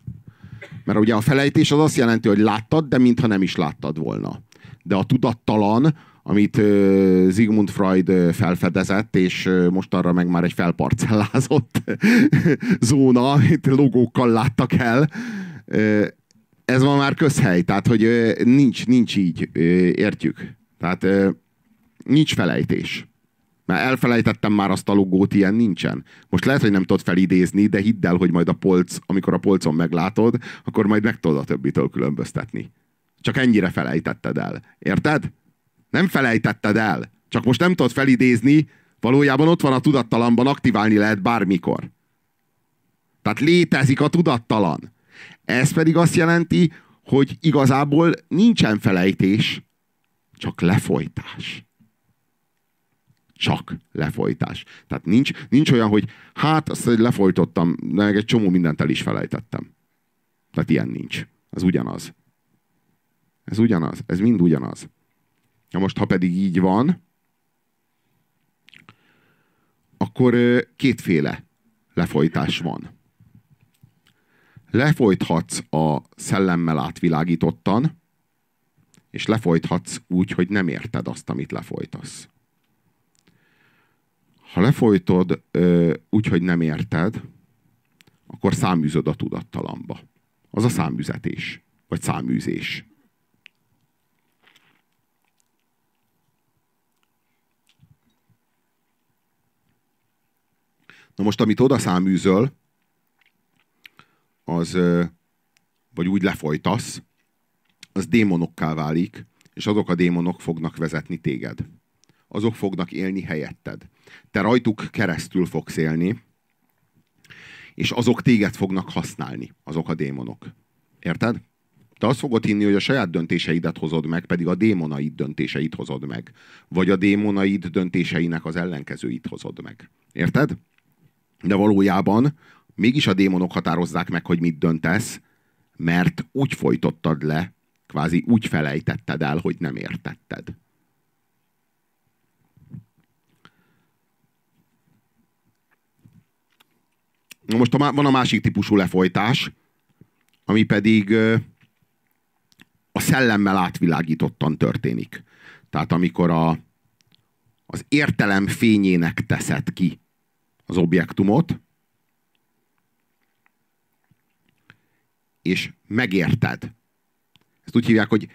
Mert ugye a felejtés az azt jelenti, hogy láttad, de mintha nem is láttad volna. De a tudattalan, amit Sigmund Freud felfedezett, és most arra meg már egy felparcellázott zóna, amit logókkal láttak el, ez ma már közhely, tehát hogy nincs, nincs így, értjük. Tehát nincs felejtés. Mert elfelejtettem már azt a logót, ilyen nincsen. Most lehet, hogy nem tudod felidézni, de hidd el, hogy majd a polc, amikor a polcon meglátod, akkor majd meg tudod a többitől különböztetni. Csak ennyire felejtetted el. Érted? Nem felejtetted el. Csak most nem tudod felidézni, valójában ott van a tudattalamban, aktiválni lehet bármikor. Tehát létezik a tudattalan. Ez pedig azt jelenti, hogy igazából nincsen felejtés, csak lefolytás. Csak lefolytás. Tehát nincs, nincs olyan, hogy hát azt lefolytottam, de egy csomó mindent el is felejtettem. Tehát ilyen nincs. Az ugyanaz. Ez ugyanaz. Ez mind ugyanaz. Na most, ha pedig így van, akkor kétféle lefolytás van. Lefolythatsz a szellemmel átvilágítottan, és lefolythatsz úgy, hogy nem érted azt, amit lefolytasz. Ha lefolytod ö, úgy, hogy nem érted, akkor száműzöd a tudattalamba. Az a száműzetés, vagy száműzés. Na most, amit oda száműzöl, az, vagy úgy lefolytasz, az démonokká válik, és azok a démonok fognak vezetni téged. Azok fognak élni helyetted. Te rajtuk keresztül fogsz élni, és azok téged fognak használni, azok a démonok. Érted? Te azt fogod hinni, hogy a saját döntéseidet hozod meg, pedig a démonaid döntéseit hozod meg. Vagy a démonaid döntéseinek az ellenkezőit hozod meg. Érted? De valójában mégis a démonok határozzák meg, hogy mit döntesz, mert úgy folytottad le, kvázi úgy felejtetted el, hogy nem értetted. Most a, van a másik típusú lefolytás, ami pedig a szellemmel átvilágítottan történik. Tehát amikor a, az értelem fényének teszed ki az objektumot, és megérted. Ezt úgy hívják, hogy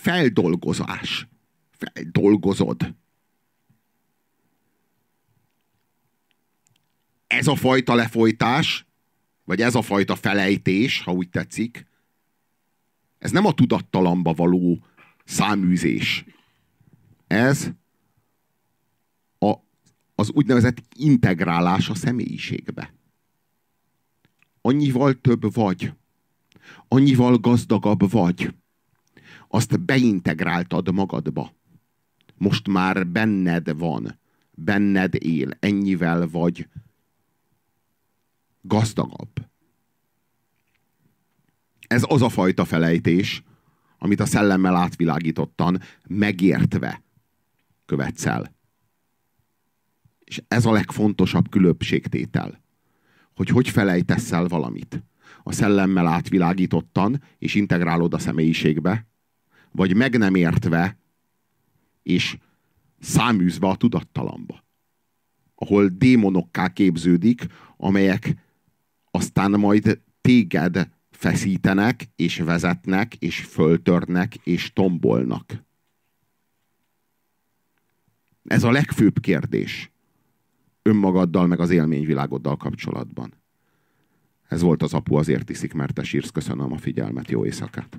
feldolgozás. Feldolgozod. Ez a fajta lefolytás, vagy ez a fajta felejtés, ha úgy tetszik, ez nem a tudattalamba való száműzés. Ez az úgynevezett integrálás a személyiségbe annyival több vagy, annyival gazdagabb vagy, azt beintegráltad magadba. Most már benned van, benned él, ennyivel vagy gazdagabb. Ez az a fajta felejtés, amit a szellemmel átvilágítottan, megértve, követsz el. És ez a legfontosabb különbségtétel. Hogy hogy felejtesz el valamit. A szellemmel átvilágítottan, és integrálod a személyiségbe, vagy meg nem értve, és száműzve a tudattalamba. Ahol démonokká képződik, amelyek aztán majd téged feszítenek, és vezetnek, és föltörnek, és tombolnak. Ez a legfőbb kérdés önmagaddal, meg az élményvilágoddal kapcsolatban. Ez volt az apu, azért iszik, mert te sírsz. Köszönöm a figyelmet, jó éjszakát!